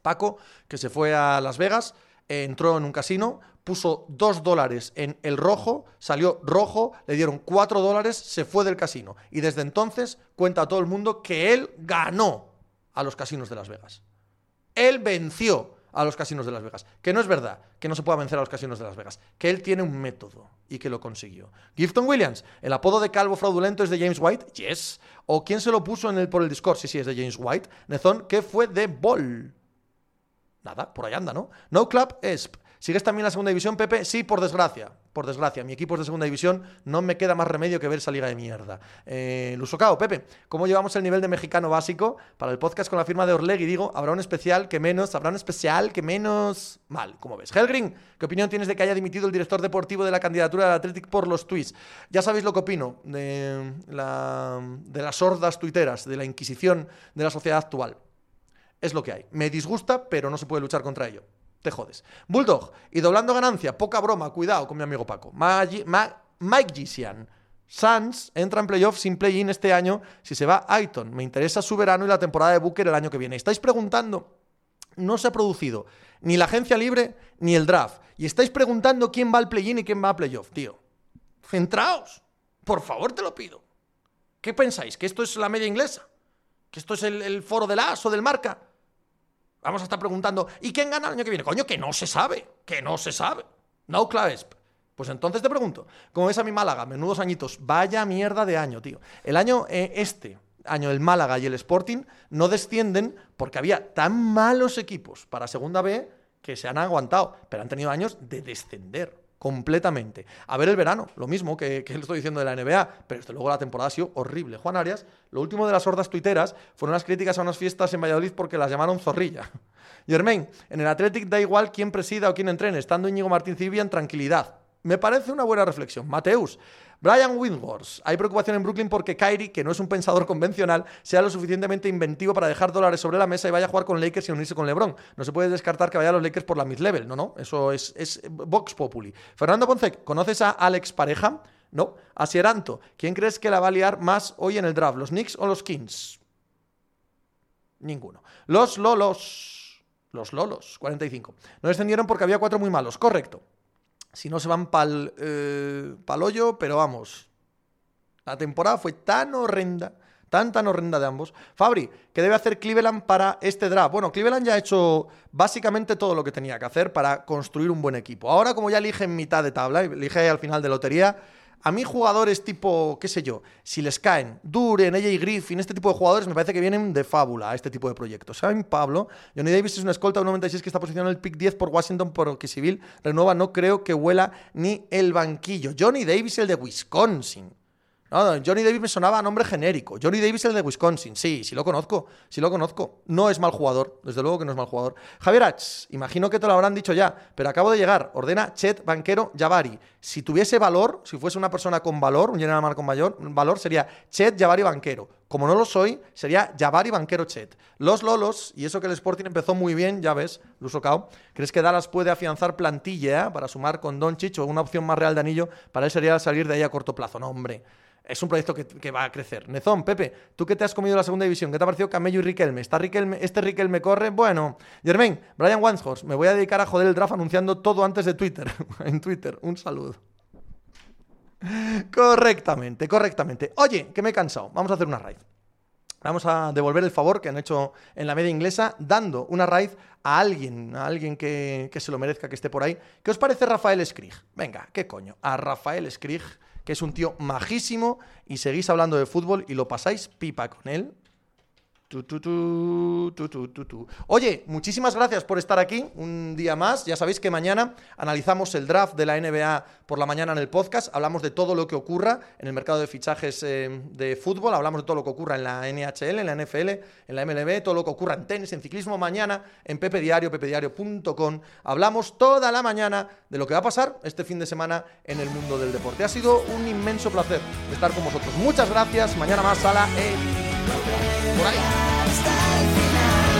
Paco, que se fue a Las Vegas, entró en un casino, puso dos dólares en el rojo, salió rojo, le dieron cuatro dólares, se fue del casino. Y desde entonces cuenta a todo el mundo que él ganó a los casinos de Las Vegas. Él venció a los casinos de Las Vegas. Que no es verdad que no se pueda vencer a los casinos de Las Vegas. Que él tiene un método y que lo consiguió. Gifton Williams, el apodo de calvo fraudulento es de James White. Yes. ¿O quién se lo puso en el, por el Discord? Sí, sí, es de James White. Nezón, que fue de Ball. Nada, por ahí anda, ¿no? No Club ESP. ¿Sigues también la segunda división, Pepe? Sí, por desgracia. Por desgracia. Mi equipo es de segunda división. No me queda más remedio que ver esa liga de mierda. Eh, Lusocao, Pepe, ¿cómo llevamos el nivel de mexicano básico? Para el podcast con la firma de Orlegui, digo, habrá un especial que menos, habrá un especial que menos. Mal, como ves. Helgrin, ¿qué opinión tienes de que haya dimitido el director deportivo de la candidatura del Athletic por los tweets? Ya sabéis lo que opino de, de las sordas tuiteras, de la inquisición de la sociedad actual. Es lo que hay. Me disgusta, pero no se puede luchar contra ello. Te jodes. Bulldog. Y doblando ganancia. Poca broma. Cuidado con mi amigo Paco. Mike Gisian. Suns entra en playoff sin play-in este año si se va Aiton. Me interesa su verano y la temporada de Booker el año que viene. Estáis preguntando, no se ha producido ni la agencia libre ni el draft. Y estáis preguntando quién va al play-in y quién va a playoff, tío. Centraos. Por favor, te lo pido. ¿Qué pensáis? ¿Que esto es la media inglesa? ¿Que esto es el, el foro del AS o del marca? Vamos a estar preguntando, ¿y quién gana el año que viene? Coño, que no se sabe, que no se sabe. No claves. Pues entonces te pregunto, ¿cómo ves a mi Málaga? Menudos añitos. Vaya mierda de año, tío. El año eh, este, año el Málaga y el Sporting, no descienden porque había tan malos equipos para segunda B que se han aguantado, pero han tenido años de descender. Completamente. A ver el verano, lo mismo que, que lo estoy diciendo de la NBA, pero desde luego la temporada ha sido horrible. Juan Arias, lo último de las hordas tuiteras fueron las críticas a unas fiestas en Valladolid porque las llamaron zorrilla. Germain, en el Athletic da igual quién presida o quién entrene, estando Íñigo Martín Cibia en tranquilidad. Me parece una buena reflexión. Mateus, Brian Windhorst. Hay preocupación en Brooklyn porque Kyrie, que no es un pensador convencional, sea lo suficientemente inventivo para dejar dólares sobre la mesa y vaya a jugar con Lakers y unirse con LeBron. No se puede descartar que vaya a los Lakers por la mid-level. No, no. Eso es, es Vox Populi. Fernando Ponce, ¿conoces a Alex Pareja? No. A Sieranto. ¿Quién crees que la va a liar más hoy en el draft? ¿Los Knicks o los Kings? Ninguno. Los Lolos. Los Lolos, 45. No descendieron porque había cuatro muy malos. Correcto si no se van pa'l eh, pal hoyo, pero vamos. La temporada fue tan horrenda, tan tan horrenda de ambos. Fabri, ¿qué debe hacer Cleveland para este draft? Bueno, Cleveland ya ha hecho básicamente todo lo que tenía que hacer para construir un buen equipo. Ahora, como ya elige en mitad de tabla, elige al final de lotería, a mí jugadores tipo, qué sé yo, si les caen, Duren, AJ Griffin, este tipo de jugadores me parece que vienen de fábula a este tipo de proyectos. ¿Saben, Pablo? Johnny Davis es una escolta de 96 que está posicionado en el pick 10 por Washington porque civil renueva, no creo que huela ni el banquillo. Johnny Davis, el de Wisconsin. No, Johnny Davis me sonaba a nombre genérico. Johnny Davis el de Wisconsin. Sí, sí lo conozco. Sí lo conozco. No es mal jugador. Desde luego que no es mal jugador. Javier Ach, imagino que te lo habrán dicho ya, pero acabo de llegar. Ordena Chet Banquero Javari. Si tuviese valor, si fuese una persona con valor, un general con mayor valor, sería Chet Javari Banquero. Como no lo soy, sería Javari Banquero Chet. Los Lolos, y eso que el Sporting empezó muy bien, ya ves, Luso Cao, ¿crees que Dallas puede afianzar plantilla para sumar con Don Chicho una opción más real de anillo? Para él sería salir de ahí a corto plazo. No, hombre es un proyecto que, va a crecer. Nezón, Pepe, tú que te has comido la segunda división, ¿qué te ha parecido Camello y Riquelme? ¿Está Riquelme ¿Este Riquelme corre? Bueno, Germain, Brian Wanshorst, me voy a dedicar a joder el draft anunciando todo antes de Twitter. en Twitter, un saludo. correctamente, correctamente. Oye, que me he cansado. Vamos a hacer una raid. Vamos a devolver el favor que han hecho en la media inglesa dando una raid a alguien, a alguien que, que se lo merezca, que esté por ahí. ¿Qué os parece Rafael Skrig? Venga, ¿qué coño? A Rafael Skrig que es un tío majísimo y seguís hablando de fútbol y lo pasáis pipa con él. Oye, muchísimas gracias por estar aquí un día más. Ya sabéis que mañana analizamos el draft de la NBA por la mañana en el podcast. Hablamos de todo lo que ocurra en el mercado de fichajes eh, de fútbol. Hablamos de todo lo que ocurra en la NHL, en la NFL, en la MLB, todo lo que ocurra en tenis, en ciclismo. Mañana en Pepe Diario, pepediario.com. Hablamos toda la mañana de lo que va a pasar este fin de semana en el mundo del deporte. Ha sido un inmenso placer estar con vosotros. Muchas gracias. Mañana más a la... por ahí. Hasta el final